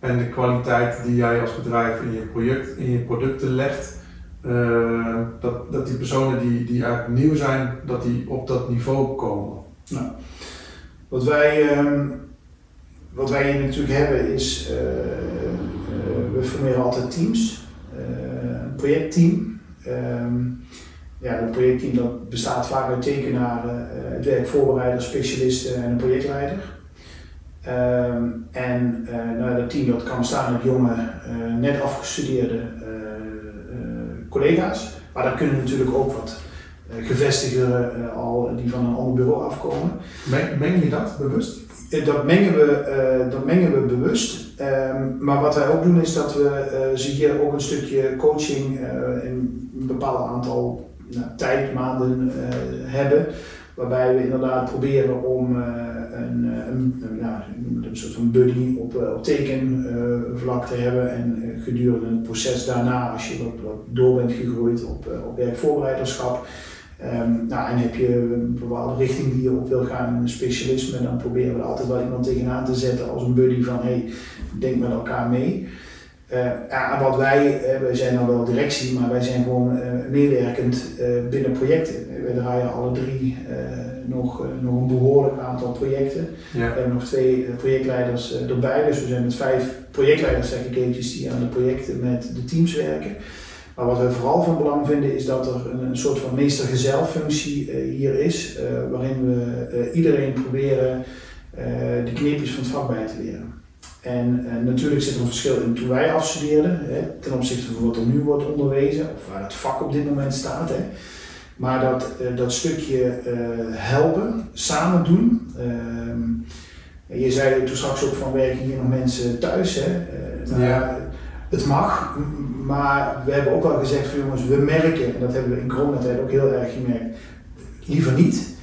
Speaker 2: en de kwaliteit die jij als bedrijf in je, project, in je producten legt, uh, dat, dat die personen die, die eigenlijk nieuw zijn, dat die op dat niveau komen.
Speaker 1: Nou, wat, wij, um, wat wij hier natuurlijk hebben is, uh, uh, we formeren altijd teams, een projectteam. Um, ja, een projectteam dat bestaat vaak uit tekenaren, het werkvoorbereider, specialisten en een projectleider. Um, en nou, dat team dat kan bestaan uit jonge, net afgestudeerde collega's. Maar daar kunnen natuurlijk ook wat uh, gevestigden uh, al die van een ander bureau afkomen.
Speaker 2: Meng, je dat bewust?
Speaker 1: Uh, dat, mengen we, dat mengen we bewust. Um, maar wat wij ook doen is dat we ze hier ook een stukje coaching in een bepaald aantal nou, tijd, maanden hebben. Waarbij we inderdaad proberen om een, een, een, een soort van buddy op, op tekenvlak te hebben. En gedurende het proces daarna, als je wat, wat door bent gegroeid op, op werkvoorbereiderschap. Um, nou, en heb je een bepaalde richting die je op wil gaan in een specialisme, dan proberen we altijd wel iemand tegenaan te zetten als een buddy van hey, denk met elkaar mee. Ja, wat wij, wij zijn dan wel directie, maar wij zijn gewoon meewerkend binnen projecten. Wij draaien alle drie nog, nog een behoorlijk aantal projecten. Ja. We hebben nog twee projectleiders erbij, dus we zijn met vijf projectleiders zeg ik eventjes die aan de projecten met de teams werken. Maar wat we vooral van belang vinden is dat er een, een soort van meester-gezelfunctie hier is, waarin we iedereen proberen de kneepjes van het vak bij te leren. En natuurlijk zit er een verschil in toen wij afstudeerden, hè, ten opzichte van wat er nu wordt onderwezen, of waar het vak op dit moment staat. Hè. Maar dat, uh, dat stukje uh, helpen, samen doen. Ehm, je zei toen straks ook van werken hier nog mensen thuis. Hè. Nou, ja. het mag, maar we hebben ook al gezegd van jongens, we merken, en dat hebben we in coronatijd ook heel erg gemerkt, liever niet.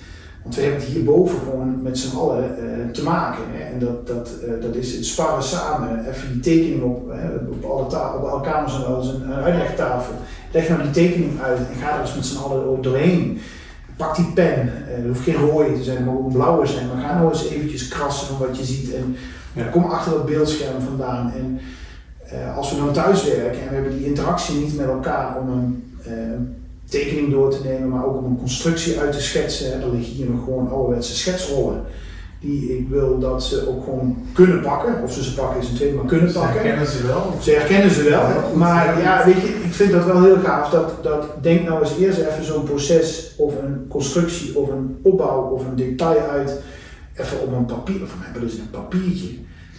Speaker 1: Want we hebben het hierboven gewoon met z'n allen uh, te maken. Hè. En dat, dat, uh, dat is het sparren samen, even die tekening op, hè, op, alle ta- op alle kamers en wel eens een, uitlegtafel. Leg nou die tekening uit en ga er eens met z'n allen doorheen. Pak die pen, uh, er hoeft geen rode te zijn, mag ook een blauwe zijn, maar ga nou eens eventjes krassen van wat je ziet en ja. kom achter dat beeldscherm vandaan. En als we dan thuis werken en we hebben die interactie niet met elkaar om een tekening door te nemen, maar ook om een constructie uit te schetsen. Er liggen hier nog gewoon ouderwetse schetsrollen. Die ik wil dat ze ook gewoon kunnen pakken. Of ze ze pakken is een tweede, maar kunnen pakken.
Speaker 2: Ze herkennen ze wel.
Speaker 1: Ze herkennen ze wel. Ja, maar ja, weet je, ik vind dat wel heel gaaf. Dat, dat denk nou eens eerst even zo'n proces of een constructie of een opbouw of een detail uit. Even op een papier, of we hebben dus een papiertje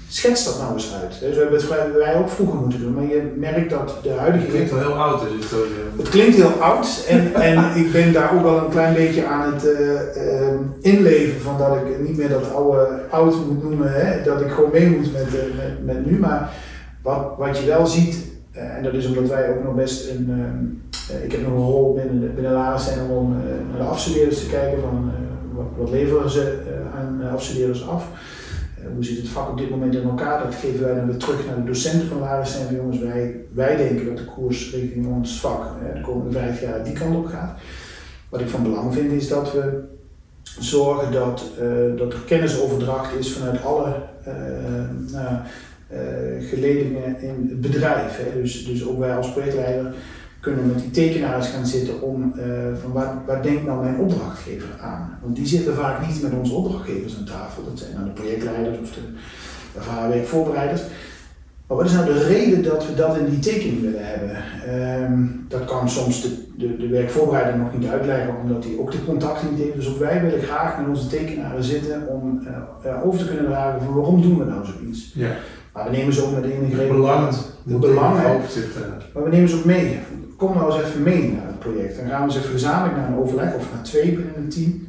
Speaker 1: schets dat nou eens uit. Dus we hebben het wij ook vroeger moeten doen, maar je merkt dat de huidige...
Speaker 2: Het klinkt wel heel oud je het
Speaker 1: klinkt heel oud en, en ik ben daar ook wel een klein beetje aan het uh, uh, inleven van dat ik niet meer dat oude oud moet noemen, hè, dat ik gewoon mee moet met, uh, met, met, nu. Maar wat, wat je wel ziet, en dat is omdat wij ook nog best een... ik heb nog een rol binnen de, binnen Laren om naar de afstudeerders te kijken van wat, wat leveren ze aan afstudeerders af hoe zit het vak op dit moment in elkaar? Dat geven wij dan weer terug naar de docenten van waar zijn van jongens, wij, wij denken dat de koers richting ons vak de komende vijf jaar die kant op gaat. Wat ik van belang vind is dat we zorgen dat, uh, dat er kennisoverdracht is vanuit alle uh, geledingen in het bedrijf. Hè. Dus, dus ook wij als projectleider kunnen met die tekenaars gaan zitten om uh, van waar, waar denkt nou mijn opdrachtgever aan? Want die zitten vaak niet met onze opdrachtgevers aan tafel. Dat zijn nou de projectleiders of de ervaren Maar wat is nou de reden dat we dat in die tekening willen hebben? Um, dat kan soms de, de, de, werkvoorbereider nog niet uitleggen, omdat hij ook de contacten niet heeft. Dus ook wij willen graag met onze tekenaren zitten om uh, over te kunnen dragen van waarom doen we nou zoiets.
Speaker 2: Ja.
Speaker 1: Maar we nemen ze ook met enige
Speaker 2: reden. Belangen.
Speaker 1: De belangen. Maar we nemen ze ook mee kom nou eens even mee naar het project. Dan gaan we eens even gezamenlijk naar een overleg of naar twee binnen een team,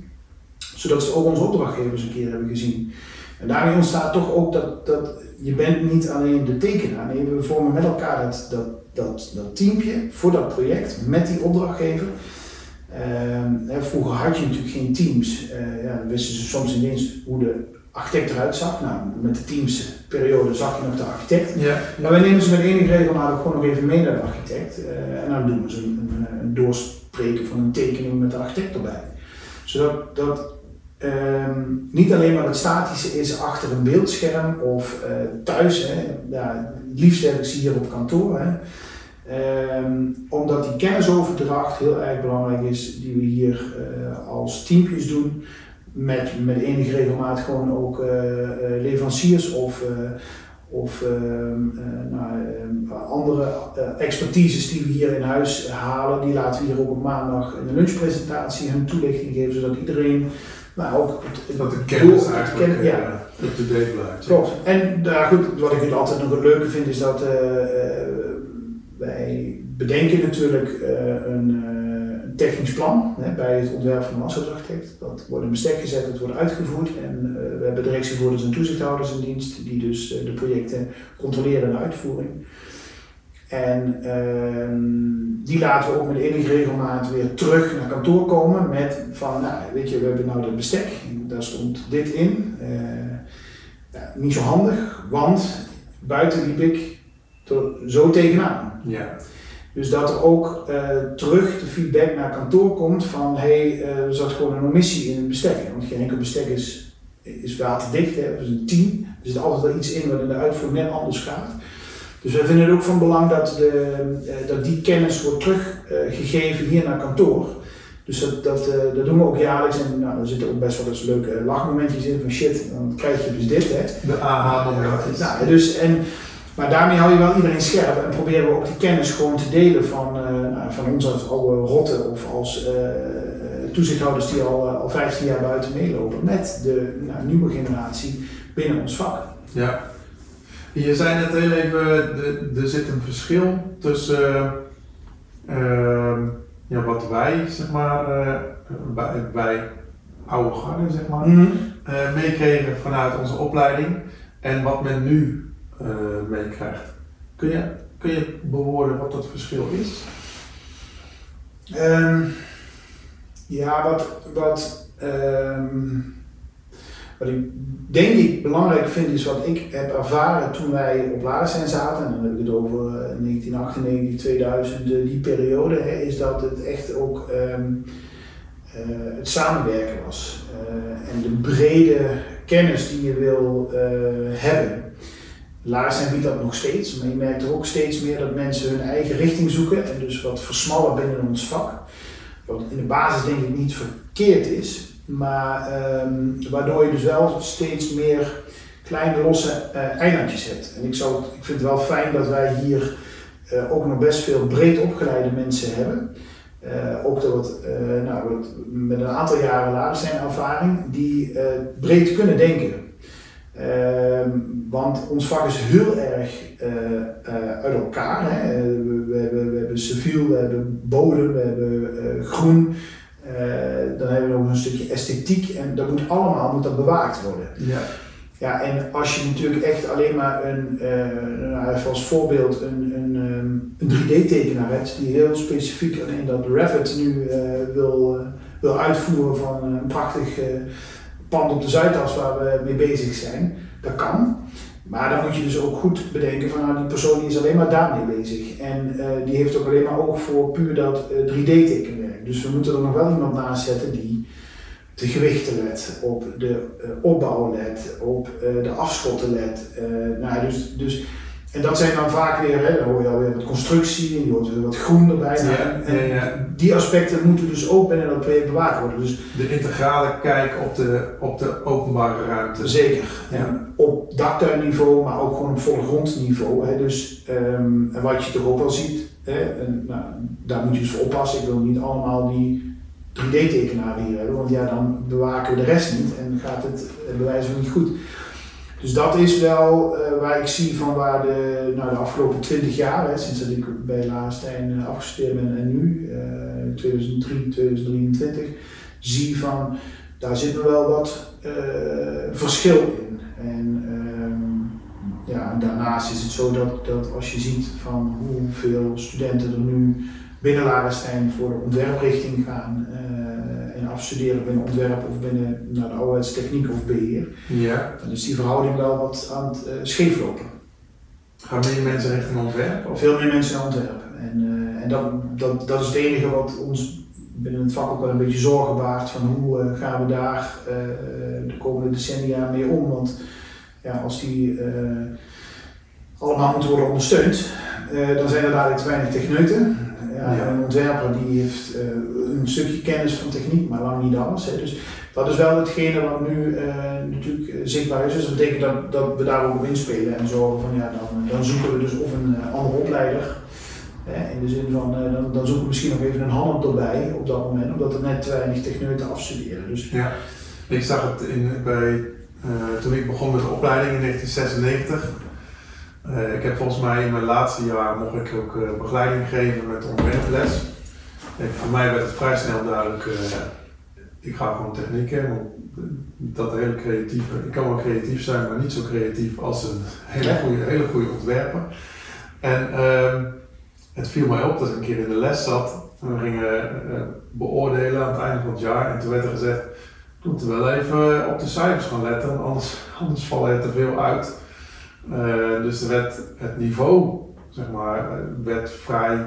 Speaker 1: zodat ze ook onze opdrachtgevers een keer hebben gezien. En daarmee ontstaat toch ook dat, dat je bent niet alleen de tekenaar, nee, we vormen met elkaar dat, dat, dat, dat teampje voor dat project met die opdrachtgever. Uh, vroeger had je natuurlijk geen teams. Uh, ja, dan wisten ze soms ineens hoe de architect eruit zag. Nou, met de teamsperiode zag je nog de architect.
Speaker 2: Ja.
Speaker 1: Maar wij nemen ze met enige regelmaat ook gewoon nog even mee naar de architect. Uh, en dan doen we ze een, een, een, doorspreken van een tekening met de architect erbij. Zodat dat, um, niet alleen maar het statische is achter een beeldscherm of uh, thuis. Hè, ja, het liefst heb ik ze hier op kantoor. Hè. Um, omdat die kennisoverdracht heel erg belangrijk is, die we hier uh, als teampjes doen met, met enige regelmaat gewoon ook uh, leveranciers of, uh, of nou, andere expertises die we hier in huis halen. Die laten we hier ook op maandag in de lunchpresentatie hun toelichting geven, zodat iedereen nou, ook
Speaker 2: het, dat de kennis eigenlijk kennis, ja. up-to-date blijft.
Speaker 1: Klopt. En daar goed, wat ik het altijd nog het leuke vind is dat wij bedenken natuurlijk een technisch plan bij het ontwerp van een landschapsarchitect. Dat wordt in bestek gezet, het wordt uitgevoerd en uh, we hebben directievoerders en toezichthouders in dienst die dus uh, de projecten controleren en uitvoering. En uh, die laten we ook met enige regelmaat weer terug naar kantoor komen met van, nou weet je, we hebben nou dat bestek, daar stond dit in. Uh, ja, niet zo handig, want buiten liep ik zo tegenaan.
Speaker 2: Ja.
Speaker 1: Dus dat er ook uh, terug de feedback naar kantoor komt van hé, hey, er zat gewoon een omissie in het bestek. Want geen enkel bestek is, is waterdicht, hè, is een team. Er zit altijd wel iets in wat in de uitvoering net anders gaat. Dus wij vinden het ook van belang dat, de, uh, dat die kennis wordt teruggegeven hier naar kantoor. Dus dat, dat, dat doen we ook jaarlijks en nou, er zitten ook best wel eens leuke lachmomentjes in van shit, dan krijg je dus dit. Hè.
Speaker 2: De aha-momentjes.
Speaker 1: nou, dus, en, maar daarmee hou je wel iedereen scherp en proberen we ook die kennis gewoon te delen van, uh, van ons als oude rotten of als uh, toezichthouders die al, al 15 jaar buiten meelopen met de nou, nieuwe generatie binnen ons vak.
Speaker 2: Ja. Je zei net heel even, er zit een verschil tussen uh, ja, wat wij, zeg maar, wij, wij oude garden, zeg maar, mm -hmm. meekregen vanuit onze opleiding en wat men nu uh, meekrijgt. Kun je kun je bewoorden wat dat verschil is?
Speaker 1: Um, ja, wat, wat, um, wat ik denk ik belangrijk vind is wat ik heb ervaren toen wij op Laarsen zaten, en dan heb ik het over 1998, eh, 2000, die periode, hè, is dat het echt ook uh, het samenwerken was. En de brede kennis die je wil hebben. Laarsen biedt dat nog steeds, maar je merkt er ook steeds meer dat mensen hun eigen richting zoeken en dus wat versmallen binnen ons vak. Wat in de basis denk ik niet verkeerd is, maar um, waardoor je dus wel steeds meer kleine losse uh, eilandjes hebt. En ik, ik vind het wel fijn dat wij hier uh, ook nog best veel breed opgeleide mensen hebben. Uh, ook dat nou, met een aantal jaren later zijn ervaring, die breed kunnen denken. Ehm, want ons vak is heel erg uit elkaar. Hè. We, we, hebben, we hebben civiel, we hebben bodem, we hebben groen. Dan hebben we nog een stukje esthetiek en dat moet allemaal moet dat bewaakt worden.
Speaker 2: Ja.
Speaker 1: Ja, en als je natuurlijk echt alleen maar een, nou, als voorbeeld een, een, um, een 3D-tekenaar hebt die heel specifiek alleen dat Revit nu wil, wil uitvoeren van een prachtig pand op de Zuidas waar we mee bezig zijn, dat kan. Maar dan moet je dus ook goed bedenken van nou, die persoon die is alleen maar daarmee bezig. En uh, die heeft ook alleen maar oog voor puur dat uh, 3D-tekenwerk. Dus we moeten er nog wel iemand naast zetten die de gewichten let, op de uh, opbouw let, op de afschotten let. nou, dus, dus en dat zijn dan vaak weer, hè, dan hoor je alweer wat constructie en je hoort weer wat groen erbij.
Speaker 2: Ja,
Speaker 1: en,
Speaker 2: ja, ja.
Speaker 1: die aspecten moeten dus ook binnen dat project bewaakt worden. Dus
Speaker 2: de integrale kijk op de, op de openbare ruimte.
Speaker 1: Zeker. Ja. Op daktuinniveau, maar ook gewoon op voorgrondniveau. Hè. Dus, um, en wat je toch ook wel ziet, hè, en, nou, daar moet je dus voor oppassen. Ik wil niet allemaal die 3D-tekenaren hier hebben, want ja, dan bewaken we de rest niet en gaat het bewijzen niet goed. Dus dat is wel uh, waar ik zie van waar de, nou, de afgelopen 20 jaar, hè, sinds dat ik bij Laarstein uh, afgestudeerd ben en nu, uh, 2003, 2023, zie van daar zit nog wel wat uh, verschil in. En, um, ja, daarnaast is het zo dat, dat als je ziet van hoeveel studenten er nu binnen Larenstein voor de ontwerprichting gaan afstuderen binnen ontwerp of binnen naar de ouderwets techniek of beheer.
Speaker 2: Ja.
Speaker 1: Dan is die verhouding wel wat aan het uh, scheeflopen.
Speaker 2: Gaan meer mensen richting ontwerp?
Speaker 1: Of? Veel meer mensen naar ontwerp. En, uh, en dat, dat, dat is het enige wat ons binnen het vak ook wel een beetje zorgen baart van hoe gaan we daar de komende decennia mee om. Want ja, als die allemaal moeten worden ondersteund, dan zijn er dadelijk te weinig techneuten. Ja, ja. Een ontwerper die heeft uh, een stukje kennis van techniek, maar lang niet alles. Hè. Dus dat is wel hetgene wat nu uh, natuurlijk zichtbaar is. Dus dat betekent dat, dat we daar ook op inspelen en zorgen van ja, dan, dan zoeken we dus of een andere opleider. in de zin van, dan, dan zoeken we misschien nog even een hand erbij op dat moment, omdat er net te weinig techneuten afstuderen. Dus,
Speaker 2: ja, ik zag het in, bij, toen ik begon met de opleiding in 1996. Uh, ik heb volgens mij in mijn laatste jaar mocht ik ook uh, begeleiding geven met ontwerples. En voor mij werd het vrij snel duidelijk, uh, ik ga gewoon techniek hebben. Dat hele creatieve, ik kan wel creatief zijn, maar niet zo creatief als een hele goede, hele goede ontwerper. En ehm, het viel mij op dat ik een keer in de les zat en we gingen beoordelen aan het einde van het jaar. En toen werd er gezegd, we moeten wel even op de cijfers gaan letten, anders, anders vallen er te veel uit. Uh, dus er werd het niveau, zeg maar, werd vrij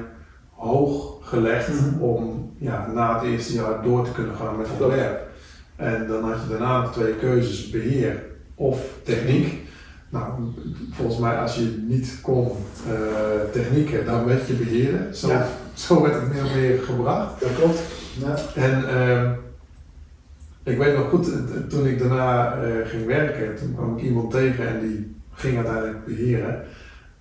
Speaker 2: hoog gelegd mm -hmm. om ja, na het eerste jaar door te kunnen gaan met ontwerp. En dan had je daarna nog twee keuzes, beheer of techniek. Nou, volgens mij als je niet kon uh, technieken, dan werd je beheren. Zo, ja. zo werd het meer en meer gebracht.
Speaker 1: Dat klopt. Ja.
Speaker 2: En uh, ik weet nog goed, toen ik daarna ging werken, toen kwam ik iemand tegen en die ging uiteindelijk beheren.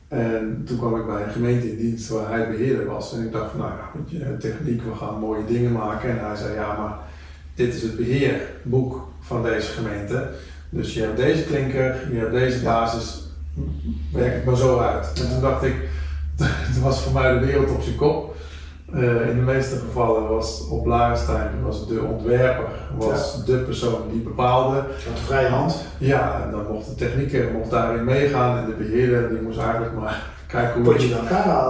Speaker 2: En toen kwam ik bij een gemeente in dienst waar hij beheerder was. En ik dacht van nou ja, techniek, we gaan mooie dingen maken. En hij zei ja, maar dit is het beheerboek van deze gemeente. Dus je hebt deze klinker, je hebt deze basis, werk het maar zo uit. En toen dacht ik, toen was voor mij de wereld op zijn kop. Uh, in de meeste gevallen was op Larenstein was de ontwerper was ja. de persoon die bepaalde.
Speaker 1: De vrije hand.
Speaker 2: Ja, en dan mocht de technieker mocht daarin meegaan en de beheerder die moest eigenlijk maar kijken hoe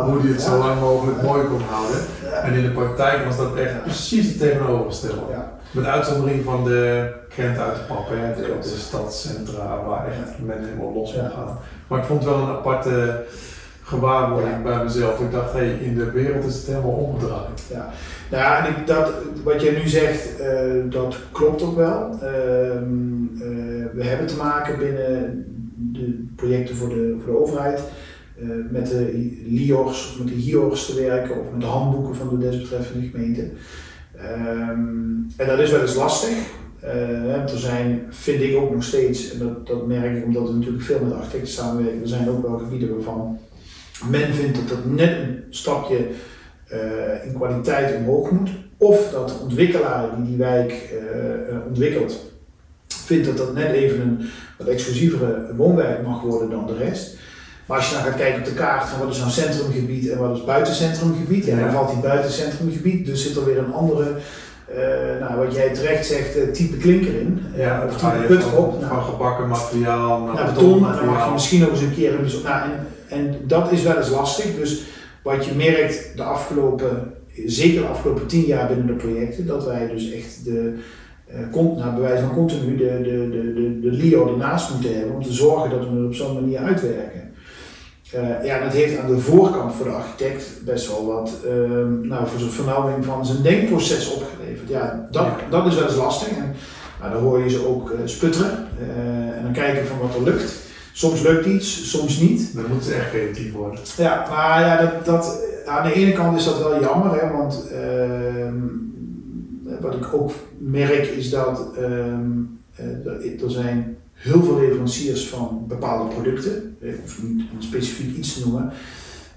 Speaker 2: hoe die het zo lang mogelijk mooi kon houden. En in de praktijk was dat echt precies het tegenovergestelde. Met uitzondering van de krent uit de pap, hè, de, de stadscentra waar echt men helemaal los moet gaan. Maar ik vond het wel een aparte gewaarwording bij mezelf. Ik dacht, hey, in de wereld is het helemaal omgedraaid.
Speaker 1: Ja, nou ja, en ik, dat, wat jij nu zegt, uh, dat klopt ook wel. Uh, uh, we hebben te maken binnen de projecten voor de, voor de overheid met de LIOR's of met de HIOR's te werken of met de handboeken van de desbetreffende gemeente. Um, en dat is wel eens lastig. Uh, er zijn, vind ik ook nog steeds, en dat, dat merk ik omdat we natuurlijk veel met architecten samenwerken, er zijn ook wel gebieden waarvan men vindt dat dat net een stapje uh, in kwaliteit omhoog moet. Of dat de ontwikkelaar die die wijk uh, ontwikkelt, vindt dat dat net even een wat exclusievere woonwijk mag worden dan de rest. Maar als je dan gaat kijken op de kaart van wat is nou centrumgebied en wat is buitencentrumgebied, ja, dan valt die buitencentrumgebied, dus zit er weer een andere, uh, nou, wat jij terecht zegt, type klinker in.
Speaker 2: Ja, of type put op. Nou, van gebakken materiaal naar,
Speaker 1: beton. En dan mag je misschien nog eens een keer. Dus, nou, en, en dat is wel eens lastig. Dus wat je merkt de afgelopen, zeker de afgelopen tien jaar binnen de projecten, dat wij dus echt de, uh, nou, bij wijze van continu de, de, de, de, de LIO ernaast moeten hebben om te zorgen dat we het op zo'n manier uitwerken. Uh, ja, dat heeft aan de voorkant voor de architect best wel wat uh, nou, voor zijn vernauwing van zijn denkproces opgeleverd. Ja, dat, dat is wel eens lastig. En nou, dan hoor je ze ook uh, sputteren en dan kijken van wat er lukt. Soms lukt iets, soms niet.
Speaker 2: Dan moeten ze echt creatief worden.
Speaker 1: Ja, maar ja, dat, dat, aan de ene kant is dat wel jammer, hè, want ehm, wat ik ook merk is dat ehm, er zijn heel veel leveranciers van bepaalde producten. Ik hoef niet specifiek iets te noemen.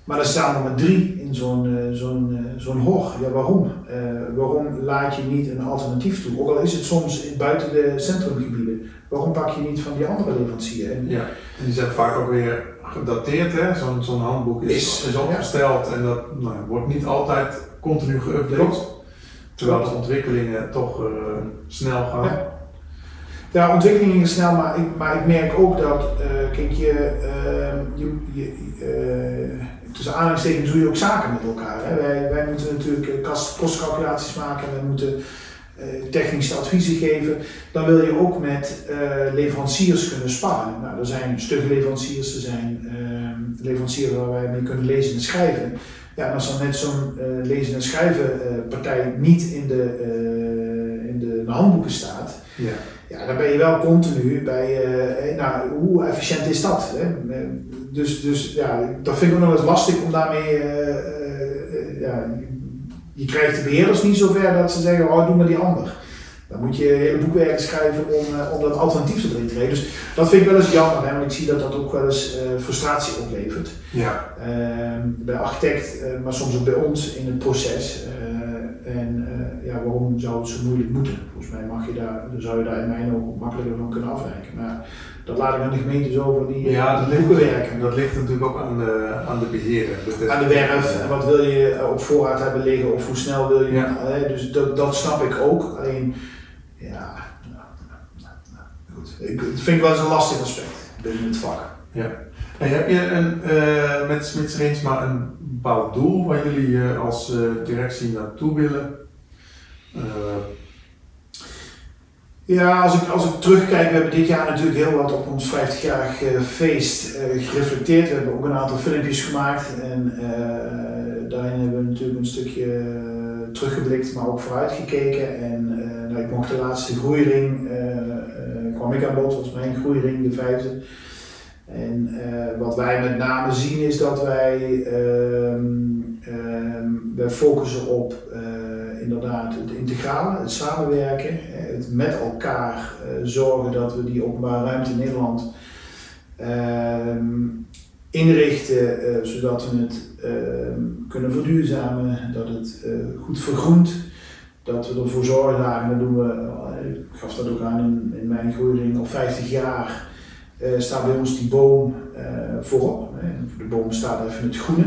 Speaker 1: Maar er staan er maar drie in zo'n uh, zo'n uh, zo'n hor. Ja, waarom? Uh, waarom laat je niet een alternatief toe? Ook al is het soms buiten de centrumgebieden. Waarom pak je niet van die andere leverancier?
Speaker 2: En, ja, en die zijn vaak ook weer gedateerd. hè? Zo'n zo'n handboek is, is, is opgesteld ja. en dat nou, wordt niet altijd continu geüpdate. Terwijl de ontwikkelingen toch snel gaan. Ja.
Speaker 1: Ja, ontwikkeling is snel, maar ik, maar ik merk ook dat, uh, kijk, je, uh, je, je tussen aanhalingstekens doe je ook zaken met elkaar. Hè. Wij, wij moeten natuurlijk kostcalculaties maken, wij moeten technische adviezen geven. Dan wil je ook met leveranciers kunnen sparren. Nou, er zijn stugge leveranciers, er zijn ehm, leveranciers waar wij mee kunnen lezen en schrijven. Ja, en als dan net zo'n lezen en schrijven partij niet in de, in de, handboeken staat, ja ja, dan ben je wel continu bij, nou, hoe efficiënt is dat? Hè? Dus, dus ja, dat vind ik ook nog eens lastig om daarmee, uh, uh, ja, je krijgt de beheerders niet zover dat ze zeggen, oh doe maar die ander. Dan moet je hele boekwerk schrijven om, om dat alternatief erin te krijgen. Dus dat vind ik wel eens jammer, hè, want ik zie dat dat ook wel eens frustratie oplevert. Ja. Ehm, bij architect, maar soms ook bij ons in het proces. En uh, ja, waarom zou het zo moeilijk moeten? Volgens mij mag je daar, zou je daar in mijn ogen makkelijker van kunnen afwijken. Maar dat laat ik aan de gemeentes over die,
Speaker 2: ja,
Speaker 1: dat
Speaker 2: ligt, werken. Dat ligt natuurlijk ook aan de, aan de beheerder.
Speaker 1: aan de werf, wat wil je op voorraad hebben liggen of hoe snel wil je. Ja. Hè, dus dat, dat snap ik ook. Alleen, ja, nou, nou, nou, goed. Ik, dat vind ik wel eens een lastig aspect binnen het vak.
Speaker 2: Ja. Hey, heb je een, uh, met Smits Reensma een bepaald doel waar jullie uh, als uh, directie naartoe willen?
Speaker 1: Ja, als ik, als ik terugkijk, we hebben dit jaar natuurlijk heel wat op ons 50-jarig feest gereflecteerd. We hebben ook een aantal filmpjes gemaakt en daarin hebben we natuurlijk een stukje teruggeblikt, maar ook vooruitgekeken. En nou, ik mocht de laatste groeiring, kwam ik aan bod, was mijn groeiring, de vijfde. En wat wij met name zien is dat wij, um, um, wij focussen op inderdaad het integrale, het samenwerken, het met elkaar uh, zorgen dat we die openbare ruimte in Nederland um, inrichten zodat we het kunnen verduurzamen, dat het goed vergroent, dat we ervoor zorgen, en dat doen we, ik gaf dat ook aan in, in mijn groeiring al 50 jaar staat bij ons die boom voorop. De boom staat even het groene.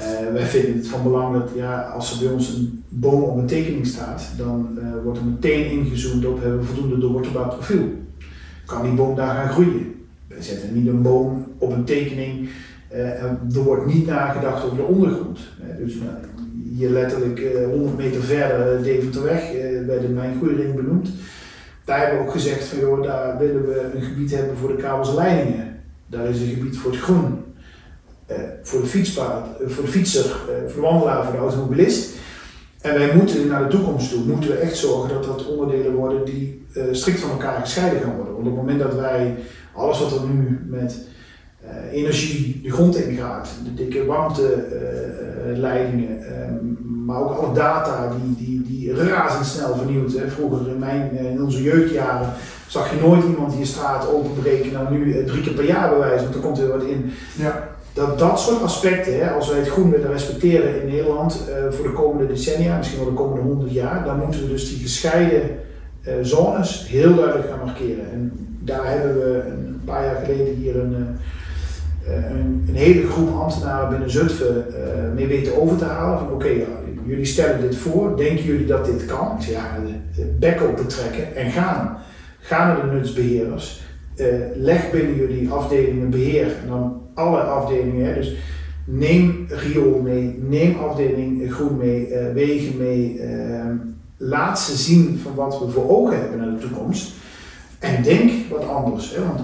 Speaker 1: Uh, wij vinden het van belang dat ja, als er bij ons een boom op een tekening staat, dan wordt er meteen ingezoomd op hebben we voldoende doorwortelbaar profiel. Kan die boom daar gaan groeien? Wij zetten niet een boom op een tekening er wordt niet nagedacht over de ondergrond. dus hier letterlijk 100 meter verder Deventerweg, bij de Mijngroeiring benoemd. Daar hebben we ook gezegd van joh, daar willen we een gebied hebben voor de kabels en leidingen. Daar is een gebied voor het groen. Voor, de fietspaard, voor de fietser, voor de wandelaar, voor de automobilist. En wij moeten naar de toekomst toe, moeten we echt zorgen dat dat onderdelen worden die strikt van elkaar gescheiden gaan worden. Want op het moment dat wij alles wat er nu met energie de grond in gaat, de dikke warmteleidingen, uh, maar ook alle data die, die, die razendsnel vernieuwd. Hè. Vroeger in, mijn, in onze jeugdjaren zag je nooit iemand die een straat openbreken, nou nu drie keer per jaar bewijzen, want er komt er wat in. Ja dat dat soort aspecten, hè, als wij het groen willen respecteren in Nederland uh, voor de komende decennia, misschien wel de komende honderd jaar, dan moeten we dus die gescheiden uh, zones heel duidelijk gaan markeren. En daar hebben we een paar jaar geleden hier een, uh, een, een, hele groep ambtenaren binnen Zutphen mee weten over te halen. Van oké, jullie stellen dit voor, denken jullie dat dit kan? Ik zeg ja, bek op betrekken en gaan. Ga naar de nutsbeheerders. Leg binnen jullie afdelingen beheer en dan alle afdelingen. Dus neem riool mee, neem afdeling groen mee, uh, wegen mee. Uh, laat ze zien van wat we voor ogen hebben naar de toekomst. En denk wat anders. Hè. Want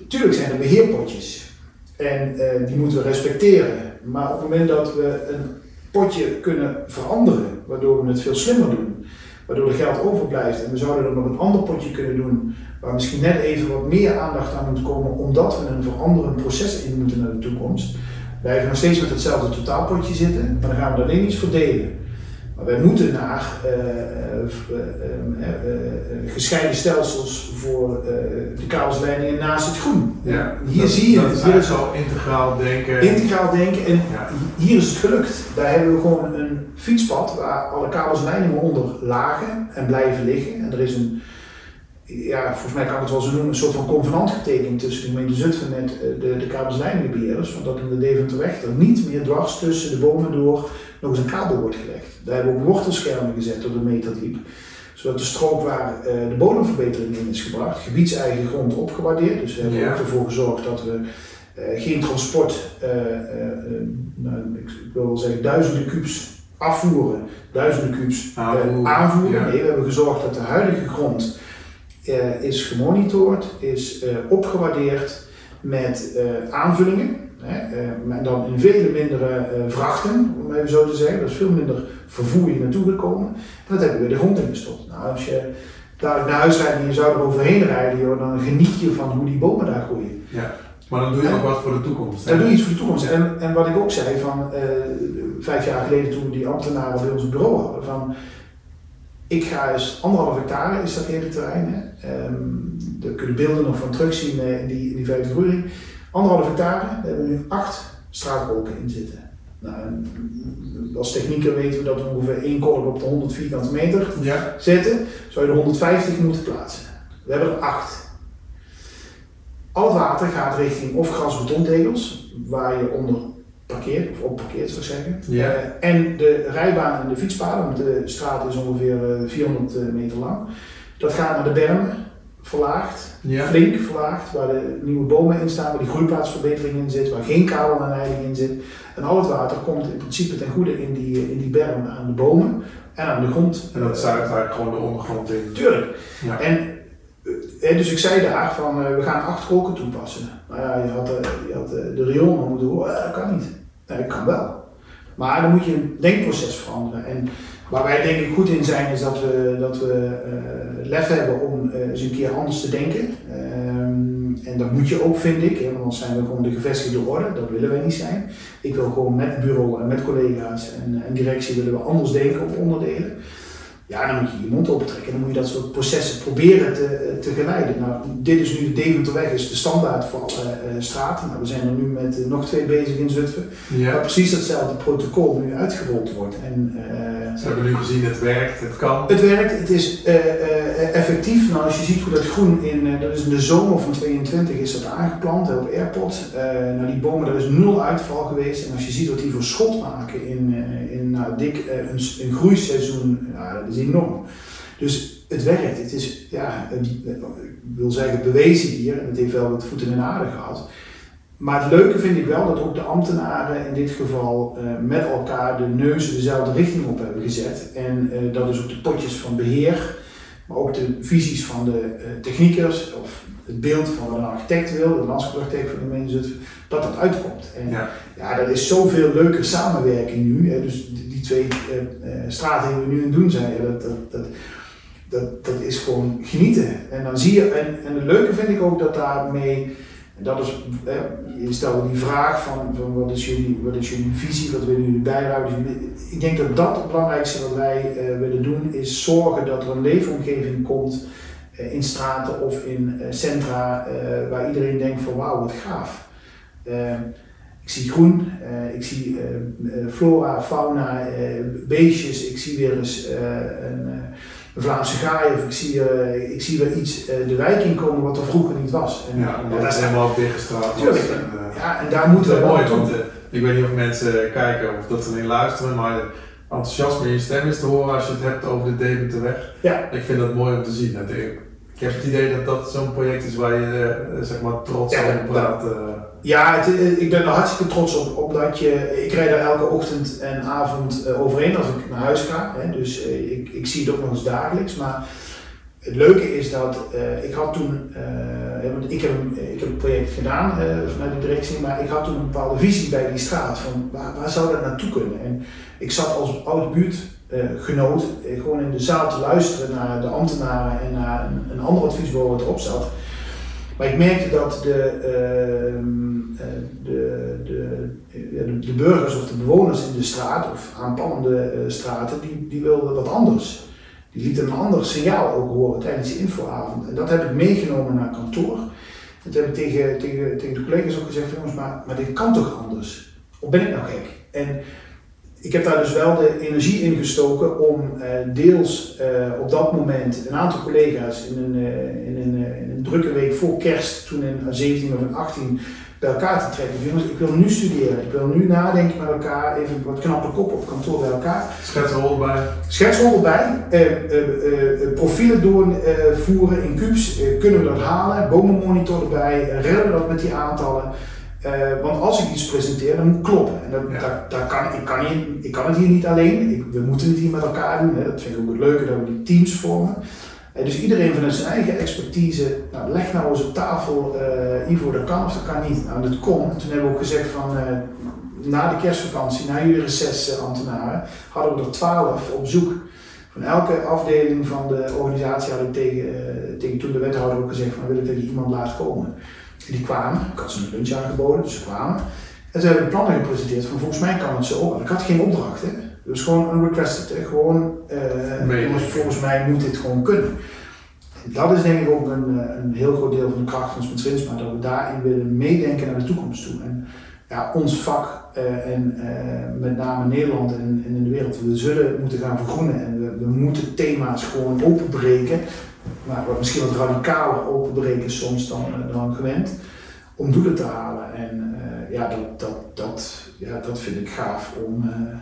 Speaker 1: natuurlijk zijn er beheerpotjes. En uh, die moeten we respecteren. Maar op het moment dat we een potje kunnen veranderen, waardoor we het veel slimmer doen, waardoor er geld overblijft en we zouden er nog een ander potje kunnen doen waar misschien net even wat meer aandacht aan moet komen, omdat we een veranderend proces in moeten naar de toekomst. Wij blijven nog steeds met hetzelfde totaalpotje zitten, maar dan gaan we alleen iets verdelen. Maar wij moeten naar uh, uh, uh, gescheiden stelsels voor de kabelsleidingen naast het groen.
Speaker 2: Ja,
Speaker 1: hier
Speaker 2: dat,
Speaker 1: zie je
Speaker 2: dat
Speaker 1: het.
Speaker 2: is zo integraal denken.
Speaker 1: Integraal denken. En ja. hier is het gelukt. Daar hebben we gewoon een fietspad waar alle kabelsleidingen onder lagen en blijven liggen. En er is een ja, volgens mij kan ik het wel zo noemen, een soort van convenant getekend tussen de gemeente Zutphen met eh, de, de kabelslijnenbeheerders, van dat in de Deventerweg er niet meer dwars tussen de bomen door nog eens een kabel wordt gelegd. Daar hebben we ook wortelschermen gezet op de meter diep, zodat de strook waar uh, de bodemverbetering in is gebracht, gebiedseigen grond opgewaardeerd. Dus we hebben ja. ook ervoor gezorgd dat we uh, geen transport, nou, ik, wil wel zeggen duizenden kubus afvoeren, duizenden kubus aanvoeren. aanvoeren. Nee, we hebben gezorgd dat de huidige grond uh, is gemonitord, is uh, opgewaardeerd met uh, aanvullingen. Hè, dan in vele mindere vrachten, om even zo te zeggen. Er is veel minder vervoer hier naartoe gekomen. En dat hebben we de grond in gestopt. Nou, als je daar naar huis rijdt en je zou er overheen rijden, joh, dan geniet je van hoe die bomen daar groeien.
Speaker 2: Ja. Maar dan doe je ook wat voor de toekomst.
Speaker 1: Dan doe je iets voor de toekomst. En, en wat ik ook zei, van vijf jaar geleden toen we die ambtenaren bij ons bureau hadden, van ik ga eens anderhalf hectare is dat hele terrein. Hè. Um, daar kunnen beelden nog van terugzien uh, in die, in die vijfde groeiing. Anderhalf hectare, daar hebben we nu acht straatroken in zitten. Nou, als technieker weten we dat we ongeveer één kolk op de 100 vierkante meter ja. zitten. Zou je er 150 moeten plaatsen. We hebben er acht. Al het water gaat richting of grasbetontegels, waar je onder parkeert, of opparkeert zou ik zeggen.
Speaker 2: Ja.
Speaker 1: Uh, en de rijbaan en de fietspaden, want de straat is ongeveer 400 uh, meter lang. Dat gaat naar de bermen, verlaagd,
Speaker 2: ja.
Speaker 1: flink verlaagd, waar de nieuwe bomen in staan, waar die groeiplaatsverbetering in zit, waar geen kabelaanleiding in zit. En al het water komt in principe ten goede in die, in die bermen aan de bomen en aan de grond.
Speaker 2: En dat zuigt eigenlijk gewoon de ondergrond in.
Speaker 1: Tuurlijk.
Speaker 2: Ja.
Speaker 1: En, eh, dus ik zei daar van uh, we gaan acht kolken toepassen. Nou ja, je had, uh, je had de riool moeten horen, dat kan niet. Dat kan wel. Maar dan moet je een denkproces veranderen. En waar wij denk ik goed in zijn, is dat we, dat we uh, lef hebben om uh, eens een keer anders te denken. Um, en dat moet je ook, vind ik, want anders zijn we gewoon de gevestigde orde. Dat willen wij niet zijn. Ik wil gewoon met bureau en met collega's en, en directie willen we anders denken op onderdelen. Ja, dan moet je je mond opentrekken. Dan moet je dat soort processen proberen te, te geleiden. Nou, dit is nu de Deventerweg, is de standaard voor alle uh, straten. Nou, we zijn er nu met uh, nog twee bezig in Zutphen.
Speaker 2: Ja.
Speaker 1: Waar precies datzelfde protocol nu uitgerold wordt. En,
Speaker 2: uh, Ze hebben nu gezien, het werkt, het kan.
Speaker 1: Het werkt, het is effectief. Nou, als je ziet hoe dat groen in, dat is in de zomer van 22 is dat aangeplant op Airport. nou, die bomen, daar is nul uitval geweest. En als je ziet wat die voor schot maken in, in nou, dik een, een groeiseizoen, ja, dat is enorm. Dus het werkt. Het is, ja, ik wil zeggen, bewezen hier. En het heeft wel wat voeten in de aarde gehad. maar het leuke vind ik wel dat ook de ambtenaren in dit geval met elkaar de neuzen dezelfde richting op hebben gezet. En dat is ook de potjes van beheer, maar ook de visies van de techniekers of het beeld van wat een architect wil, de landschaparchitect van de gemeente dat dat uitkomt. En ja, ja dat is zoveel leuke samenwerking nu. Hè. Dus twee uh, straten die we nu aan doen zijn, dat, dat, dat, dat, dat is gewoon genieten. En dan zie je, en, en het leuke vind ik ook dat daarmee, dat is, je stelde die vraag van, van wat, is jullie, wat is jullie visie, wat willen jullie bijhouden. Ik denk dat dat het belangrijkste wat wij uh, willen doen, is zorgen dat er een leefomgeving komt eh, in straten of in eh, centra eh, waar iedereen denkt van wauw, wat gaaf. Ik zie groen, ik zie flora, fauna, beestjes, ik zie weer eens een, een Vlaamse gaai of ik zie, ik zie weer iets de wijk in komen wat er vroeger niet was.
Speaker 2: En, ja, en dat is helemaal dichtgestraald.
Speaker 1: Tuurlijk. ja, en daar moeten we
Speaker 2: mooi, want ik weet niet of mensen kijken of dat ze alleen luisteren, maar enthousiasme in je stem is te horen als je het hebt over de Deventerweg. Ja. Ik vind dat mooi om te zien. Ik heb het idee dat dat zo'n project is waar je eh, zeg maar trots ja, over praat.
Speaker 1: Ja, eh, ik ben er hartstikke trots op, omdat je, ik rijd er elke ochtend en avond overheen als ik naar huis ga. Hè, dus ik, ik zie het ook nog eens dagelijks. Maar het leuke is dat ik had toen, want ik heb, ik heb het project gedaan vanuit de directie, maar ik had toen een bepaalde visie bij die straat van waar, waar zou dat naartoe kunnen. En ik zat als oud buurt uh, genoot uh, gewoon in de zaal te luisteren naar de ambtenaren en naar een, een ander adviesbureau wat erop zat. Maar ik merkte dat de, ehm, eh, de, de, de, burgers of de bewoners in de straat of aanpallende straten, die, die wilden wat anders. Die lieten een ander signaal ook horen tijdens die infoavond. En dat heb ik meegenomen naar kantoor. En toen heb ik tegen, tegen, tegen de collega's ook gezegd, jongens, maar, maar dit kan toch anders? Of ben ik nou gek? En ik heb daar dus wel de energie in gestoken om uh, deels uh, op dat moment een aantal collega's in een, uh, in, een, in een, drukke week voor kerst, toen in 17 of 18, bij elkaar te trekken. Jongens, ik wil nu studeren, ik wil nu nadenken met elkaar, even wat knappe kop op kantoor bij elkaar.
Speaker 2: Schetsrol erbij.
Speaker 1: Schetsrol erbij, profielen doorvoeren in cubes, kunnen we dat halen, bomenmonitor erbij, redden we dat met die aantallen. Uh, want als ik iets presenteer, dan moet kloppen. En dat, ja. kan, ik, kan niet, ik kan het hier niet alleen, ik, we moeten het hier met elkaar doen. Hè. Dat vind ik ook het leuke dat we die teams vormen. Uh, dus iedereen vanuit zijn eigen expertise, nou, leg nou eens op tafel, uh, Ivo, dat kan of dat kan niet. Nou, dat kon. Toen hebben we ook gezegd van, na de kerstvakantie, na jullie recessambtenaren, hadden we er twaalf op zoek. Van elke afdeling van de organisatie had ik tegen, tegen toen de wethouder ook gezegd van, wil ik dat je iemand laat komen die kwamen, ik had ze een lunch aangeboden, dus ze kwamen. En ze hebben plannen gepresenteerd van volgens mij kan het zo. En ik had geen opdracht, hè. Was gewoon een requested, hè. Gewoon, uh, volgens mij moet dit gewoon kunnen. En dat is denk ik ook een, eh, een heel groot deel van de kracht van maar dat we daarin willen meedenken naar de toekomst toe. En ja, ons vak uh, en uh, met name Nederland en, en, in de wereld, we zullen moeten gaan vergroenen en we, we moeten thema's gewoon openbreken maar misschien wat radicaler openbreken soms dan, eh, dan gewend, om doelen te halen. En uh, ja, dat, dat, dat, ja, dat vind ik gaaf om, uh,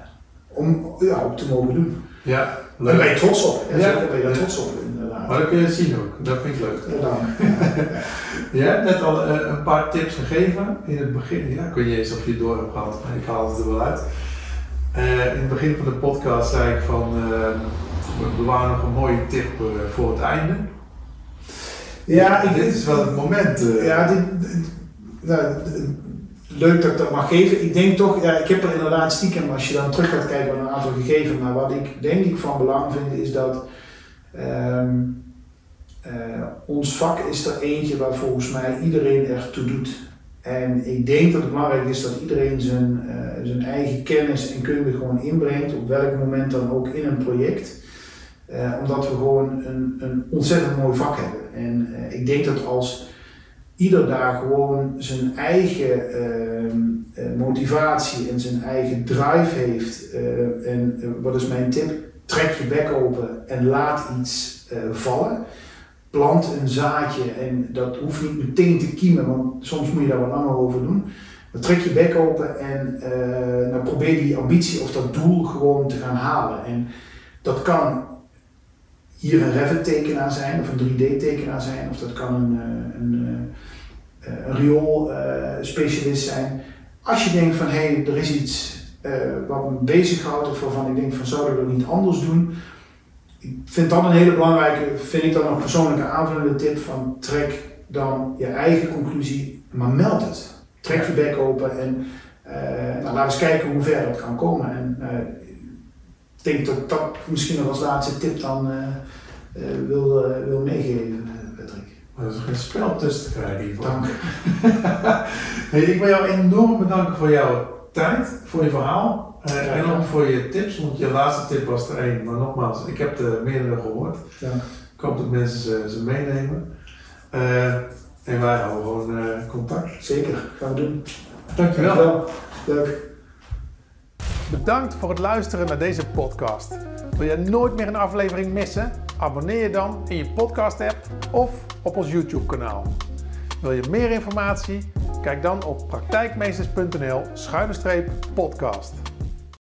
Speaker 1: om ja, ook te mogen doen.
Speaker 2: Ja,
Speaker 1: leuk. Daar ben je trots op. Ja, Daar ben je trots op inderdaad.
Speaker 2: Maar dat kun je zien ook, dat vind ik leuk. Ja, je hebt net al een paar tips gegeven in het begin. Ja, ik weet niet eens of je het door hebt gehad, maar ik haal het er wel uit. In het begin van de podcast zei ik van we bewaren nog een mooie tip voor het einde. Ja, ik, dit is wel het moment. Uh.
Speaker 1: Ja, dit, nou, leuk dat ik dat mag geven. Ik denk toch, ja, ik heb er inderdaad stiekem, als je dan terug gaat kijken naar een aantal gegevens, maar wat ik denk ik van belang vind is dat um, uh, ons vak is er eentje waar volgens mij iedereen ertoe doet. En ik denk dat het belangrijk is dat iedereen zijn, uh, zijn eigen kennis en kunde gewoon inbrengt, op welk moment dan ook in een project. Uh, omdat we gewoon een, een ontzettend mooi vak hebben. En uh, ik denk dat als ieder daar gewoon zijn eigen uh, motivatie en zijn eigen drive heeft. en wat is mijn tip? Trek je bek open en laat iets vallen. Plant een zaadje en dat hoeft niet meteen te kiemen, want soms moet je daar wat langer over doen. Maar trek je bek open en nou probeer die ambitie of dat doel gewoon te gaan halen. En dat kan hier een Revit tekenaar zijn of een 3D tekenaar zijn of dat kan een, eh, een, eh, een riool specialist zijn. Als je denkt van hé, hey, er is iets wat me bezighoudt of waarvan ik denk van zouden we dat niet anders doen. Ik vind dat een hele belangrijke, vind ik dan een persoonlijke aanvullende tip van trek dan je eigen conclusie, maar meld het. Trek je bek open en uh, nou, laat eens kijken hoe ver dat kan komen. En uh, ik denk dat dat misschien nog als laatste tip dan wil, wil meegeven, Patrick.
Speaker 2: Er is geen spel tussen te krijgen hiervoor.
Speaker 1: Dank.
Speaker 2: hey, ik wil jou enorm bedanken voor jouw tijd, voor je verhaal uh, en ook voor je tips. Want je laatste tip was er één, maar nogmaals, ik heb de meerdere gehoord.
Speaker 1: Ja.
Speaker 2: Ik hoop dat mensen ze, ze meenemen. Uh, en wij houden gewoon uh, contact.
Speaker 1: Zeker, gaan we doen.
Speaker 2: Dankjewel.
Speaker 1: Dankjewel. Leuk.
Speaker 2: Bedankt voor het luisteren naar deze podcast. Wil je nooit meer een aflevering missen? Abonneer je dan in je podcast app of op ons YouTube kanaal. Wil je meer informatie? Kijk dan op praktijkmeesters.nl schuine podcast.